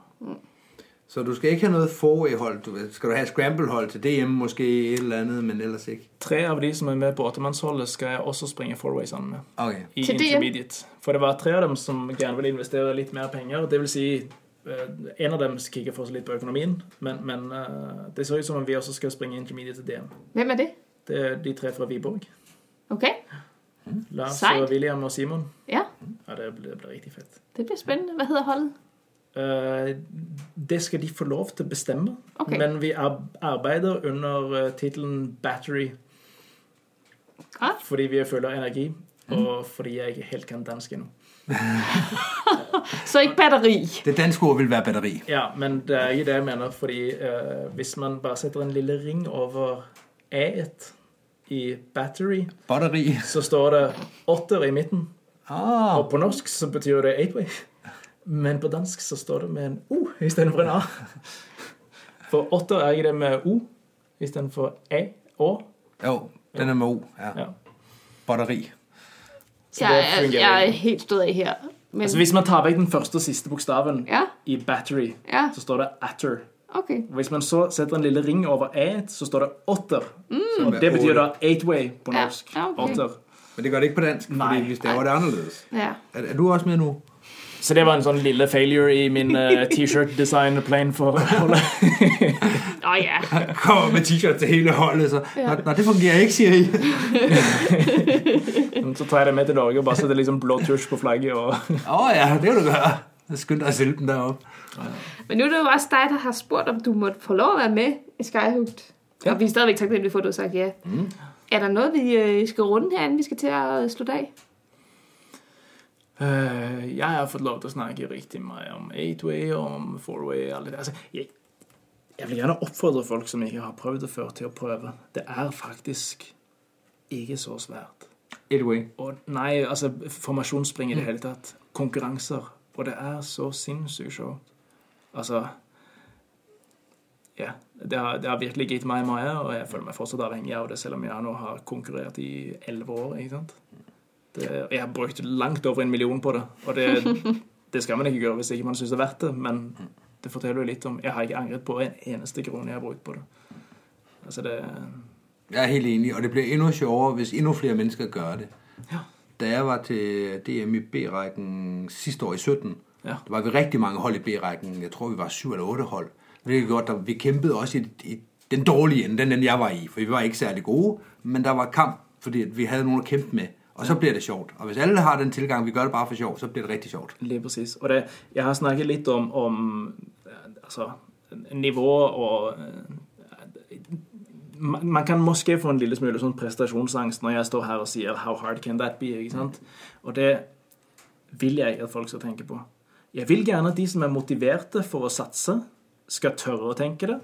Så du skal ikke ha noe forway-hold. Skal du ha scramble-hold til DM måske et eller annet, men ellers ikke?
Tre av de som er med på åttemannsholdet, skal jeg også springe fourway sammen med.
Okay.
I
Til DM?
intermediate. For det var tre av dem som gjerne ville investere litt mer penger. Det vil si, eh, en av dem kikker for seg litt på økonomien, men, men eh, det ser ut som om vi også skal springe intermediate til DM.
Hvem er det?
Det er de tre fra Viborg.
Ok.
Lars og William og Simon.
ja.
Ja, det blir, det blir riktig fett.
Det blir spennende. Hva hedder holdet?
Eh, det skal de få lov til å bestemme.
Okay.
Men vi arbeider under uh, tittelen Battery
Hva?
fordi vi føler energi, og fordi jeg ikke helt kan dansk ennå. <laughs>
Så ikke batteri.
Det danske ord vil være batteri.
Ja, men det er ikke det jeg mener, fordi uh, hvis man bare setter en lille ring over A-et i battery,
Batteri.
så står det åtter i midten.
Ah,
Og på norsk så betyr det eight-way. Men på dansk så står det med en O istedenfor en A. For åtter er ikke det med O istedenfor E. Å.
jo, den er med O. Ja.
Ja.
Batteri.
Så
Jeg,
det
er,
fungerer
jeg er helt stødig her. Men,
Altså Hvis man tar vekk den første og siste bokstaven
ja,
i battery,
ja,
så står det atter.
Okay.
Hvis man så setter en lille ring over A-et, så står det otter. Og det betyr da eight-way på norsk.
ja, ok.
Otter.
Men det gjør det ikke på dansk,
Nej.
fordi det var det annerledes.
Ja.
Er, er du også med nu?
Så det var en sånn lille failure i min uh, t-shirt-design-plan for holdet.
Åh oh, Han
Kommer med t-shirt til hele holdet, så ja. Nei, det fungerer ikke, sier jeg. <laughs>
Så tar jeg det med til Norge og bare setter liksom blå tusj på flagget. og...
Åh oh, ja, det vil du gjøre. Skynd deg at sælge den deroppe.
Men nå er det jo også deg der har spurgt, om du måtte få lov å være med i Skyhooked. Ja.
Ja.
Og vi er stadigvæk takknemlige for, at du har sagt ja. Mm. Er det noe vi øh, skal runde herinde, vi skal til å slutte af?
Eh, jeg har fått lov til å snakke riktig mye om 8-Way, og om 4-Way, alle det. Altså, jeg, jeg vil gjerne oppfordre folk som ikke har prøvd det før, til å prøve. Det er faktisk ikke så svært.
Anyway.
Og nei, altså formasjonsspring i det hele tatt. Konkurranser. Og det er så sinnssykt sjovt. Altså Ja. Det har, det har virkelig gitt meg mye, og jeg føler meg fortsatt avhengig av det, selv om jeg nå har konkurrert i elleve år. ikke sant? Det, og jeg har brukt langt over en million på det. Og det, <laughs> det skal man ikke gjøre hvis ikke man syns det er verdt det, men det forteller jo litt om Jeg har ikke angret på en eneste krone jeg har brukt på det. Altså det
Jeg er helt enig, og det blir enda sjovere, hvis enda flere mennesker gør det.
Ja.
Da jeg var til DM i B-rekken siste år i 17,
Ja.
der var vi rigtig mange hold i B-rækken. Jeg tror, vi var syv eller otte hold. Det godt, der, vi kæmpede også i, i den dårlige ende, den, den jeg var i, for vi var ikke særlig gode, men der var kamp, fordi vi hadde noen å kæmpe med, og så bliver det sjovt. Og hvis alle har den tilgang, vi gør det bare for sjov, så bliver det rigtig sjovt.
Og det, jeg har snakket litt om, om eh, altså, nivå og eh, man kan måske få en lille smule sånn prestasjonsangst når jeg står her og sier 'how hard can that be?' ikke sant? Og det vil jeg at folk skal tenke på. Jeg vil gjerne at de som er motiverte for å satse, skal tørre å tenke det.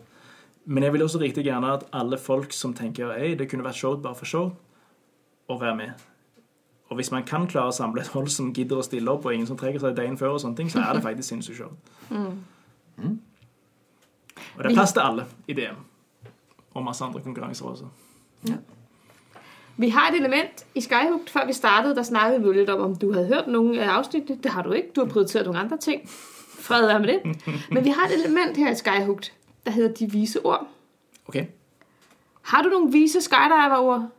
Men jeg vil også riktig gjerne at alle folk som tenker 'Hei, det kunne vært showt bare for show, å være med. Og hvis man kan klare å samle et hold som gidder å stille opp, og ingen som trekker seg dagen før, og sånne ting, så er det faktisk sinnssykt show. Og det er plass til alle i DM. Og masse andre konkurranser også.
Vi har et element i Skyhook. Før vi startede, der snakkede vi jo lidt om, om du havde hørt nogle af afsnittene. Det har du ikke. Du har prioriteret nogle andre ting. Fred være med det. <laughs> Men vi har et element her i Skyhook, der hedder de vise ord.
Okay?
Har du nogle vise skydiver-ord?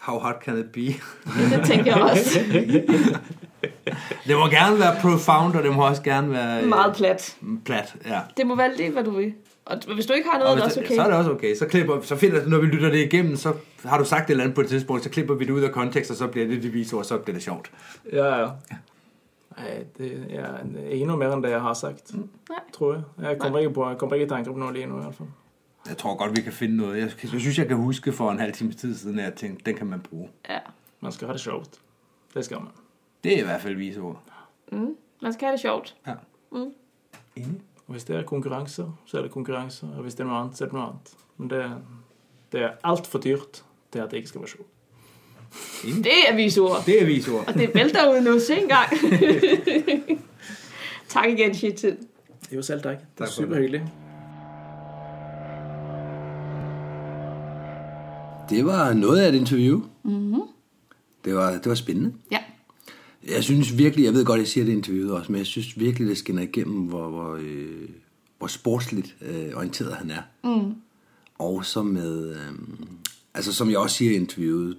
How hard can it be? <laughs>
Det tænker jeg også. <laughs>
Det må gerne være profound, og det må også gerne være øh,
Meget plat.
plat. Ja.
Det må være lidt, hvad du vil. Og hvis du ikke har
noe,
noget, er det også okay.
Så er det også okay. Så, klipper, så finder, når vi lytter det igennem, så har du sagt et eller andet på et tidspunkt, så klipper vi det ud af kontekst, og så bliver det visord, og så bliver det sjovt.
Ja, ja. Nei, det er ikke noe mer enn det jeg har sagt,
Nei.
tror jeg. Jeg kommer ikke, på, jeg kommer ikke i tanker på noe lige nå, i hvert fall.
Jeg tror godt, vi kan finde noget. Jeg, jeg synes, jeg kan huske for en halv times tid siden, at jeg tænkte, den kan man bruge.
Ja.
Man skal ha det sjovt. Det skal man.
Det er i hvert fald visord.
Mm. Man skal have det sjovt.
Ja.
Mm.
Enig.
Og hvis det er konkurranser, så er det konkurranser. Og hvis det er noe annet, så er det noe annet. Men det, det er altfor dyrt til at det ikke skal være sjovt.
Det er vise ord.
Det er visord.
Og det vælter ud nu. Se engang. <laughs> tak igen, Shitil.
Jo, selv tak. Det er
super det. Det var noget af et interview. Mm-hmm. Det, var, det var spændende.
Ja.
Jeg synes virkelig, jeg ved godt, jeg siger det i interviewet også, men jeg synes virkelig, det skinner igennem, hvor, hvor, øh, hvor sportsligt øh, orienteret han er. Mm. Og så med, øh, altså som jeg også siger i interviewet,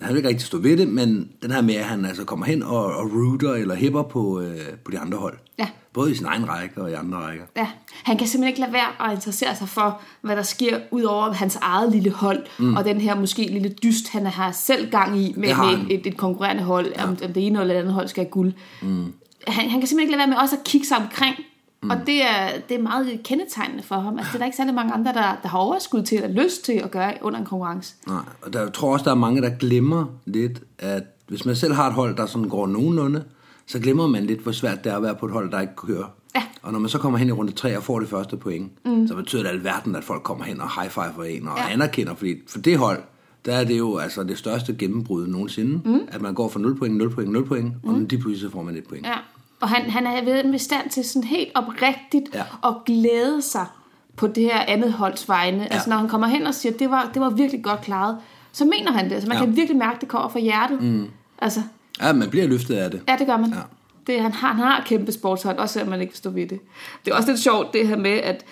han vil ikke rigtig stå ved det, men den her med, at han altså kommer hen og, og rooter eller hæpper på, øh, på de andre hold.
Ja.
Både i sin egen række og i andre rækker.
Ja, han kan simpelthen ikke lade være at interessere sig for, hvad der sker ud over hans eget lille hold, mm. og den her måske lille dyst, han har selv gang i med, med et, et, et konkurrerende hold, ja. om, om det ene eller det andet hold skal have guld. Mm. Han, han kan simpelthen ikke lade være med også at kigge sig omkring, mm. og det er, det er meget kendetegnende for ham. Altså, det er der ikke særlig mange andre, der, der har overskud til eller lyst til at gøre under en konkurrence.
Nej, og der, jeg tror også, der er mange, der glemmer lidt, at hvis man selv har et hold, der sådan går nogenlunde, så glemmer man lidt, hvor svært det er at være på et hold, der ikke kører.
Ja.
Og når man så kommer hen i runde 3 og får det første point, mm. så betyder det alverden, at folk kommer hen og high-fiver en og
Ja.
anerkender, fordi for det hold, der er det jo altså det største gennembrud nogensinde, mm. at man går fra 0 point, 0 point, 0 point, mm. og de pludselig får man et point.
Ja. Og han, han er ved med stand til sådan helt oprigtigt
Ja.
at glæde sig på det her andet holds vegne. Ja. Altså når han kommer hen og siger, det var, det var virkelig godt klaret, så mener han det. Altså man ja. Kan virkelig mærke, det kommer fra hjertet. Mm. Altså,
Ja, man bliver løftet af det.
ja, det gør man.
Ja.
Det, han, har, han har kæmpe sportshold, også selvom man ikke forstår ved det. Det er også lidt sjovt, det her med, at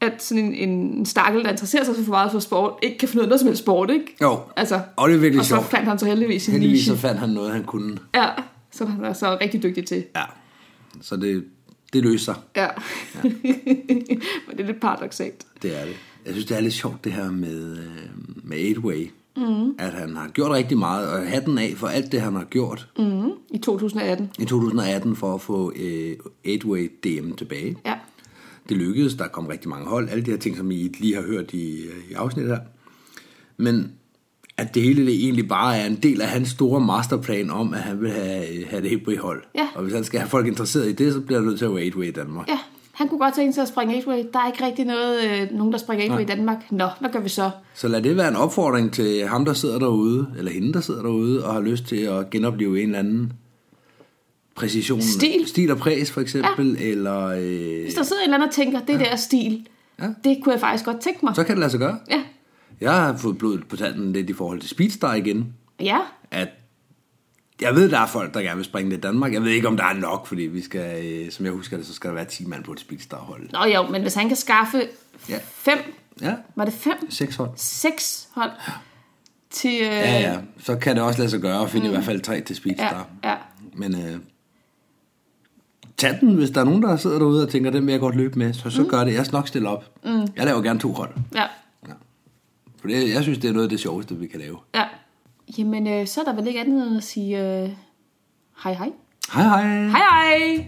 at sådan en, en stakkel, der interesserer sig for meget for sport, ikke kan finde noget, noget som helst sport, ikke?
Jo,
Altså,
og det er virkelig
og så
sjovt.
fandt han så heldigvis sin
Heldigvis så
niche.
fandt han noget, han kunne.
Ja, som han er så rigtig dygtig til.
Ja, så det, det løser Ja.
Ja. <laughs> Men det er litt paradoksalt.
Det er det. Jeg synes, det er litt sjovt det her med, øh, med 8-way. Mm. At han har gjort riktig mye, og hatten av for alt det, han har gjort
Mm, I 2018.
i 2018 for å få eh, 8-way DM tilbake.
Ja.
Det lykkedes, der kom riktig mange hold, alle de her ting, som I lige har hørt i, i avsnittet her. Men at det hele det egentlig bare er en del av hans store masterplan om, at han vil have, have det 8-way-hold.
Ja.
Og hvis han skal ha folk interesseret i det, så bliver han nødt til at være 8-way i Danmark.
Ja, han kunne godt tænke sig at springe 8-way. Der er ikke rigtig noget, øh, nogen, der springer 8-way i Danmark. Nå, hvad gør vi så?
Så lad det være en opfordring til ham, der sidder derude, eller hende, der sidder derude, og har lyst til at genopleve en eller anden præcision.
Stil.
Stil og præs, for eksempel, ja. eller... Øh,
Hvis der sidder en eller anden og tænker, det der stil,
Ja.
det kunne jeg faktisk godt tænke mig.
så kan det lade sig gøre.
Ja.
Jeg har fået blodet på tanden lidt i forhold til Speedstar igen.
Ja,
At jeg ved, der er folk, der gerne vil springe det i Danmark. Jeg ved ikke, om der er nok, fordi vi skal, øh, som jeg husker det, så skal der være 10 mand på et Speedstar-hold.
Nå jo, men hvis han kan skaffe
Ja.
fem,
Ja,
var det fem?
seks hold.
Seks hold til... Øh,
Ja, ja. Så kan det også lade sig gøre at finde mm. i hvert fald tre til
ja,
Speedstar.
ja.
Men øh, tag den, hvis der er nogen, der sidder derude og tænker, den vil jeg godt løbe med, så, så mm. gør det. Jeg skal nok stille op. Mm. Jeg laver gerne to hold.
ja.
For det, jeg synes, det er noget af det sjoveste, vi kan lave.
ja. Jamen, øh, så er der vel ikke andet end at sige øh, hej hej.
Hej hej!
Hej hej!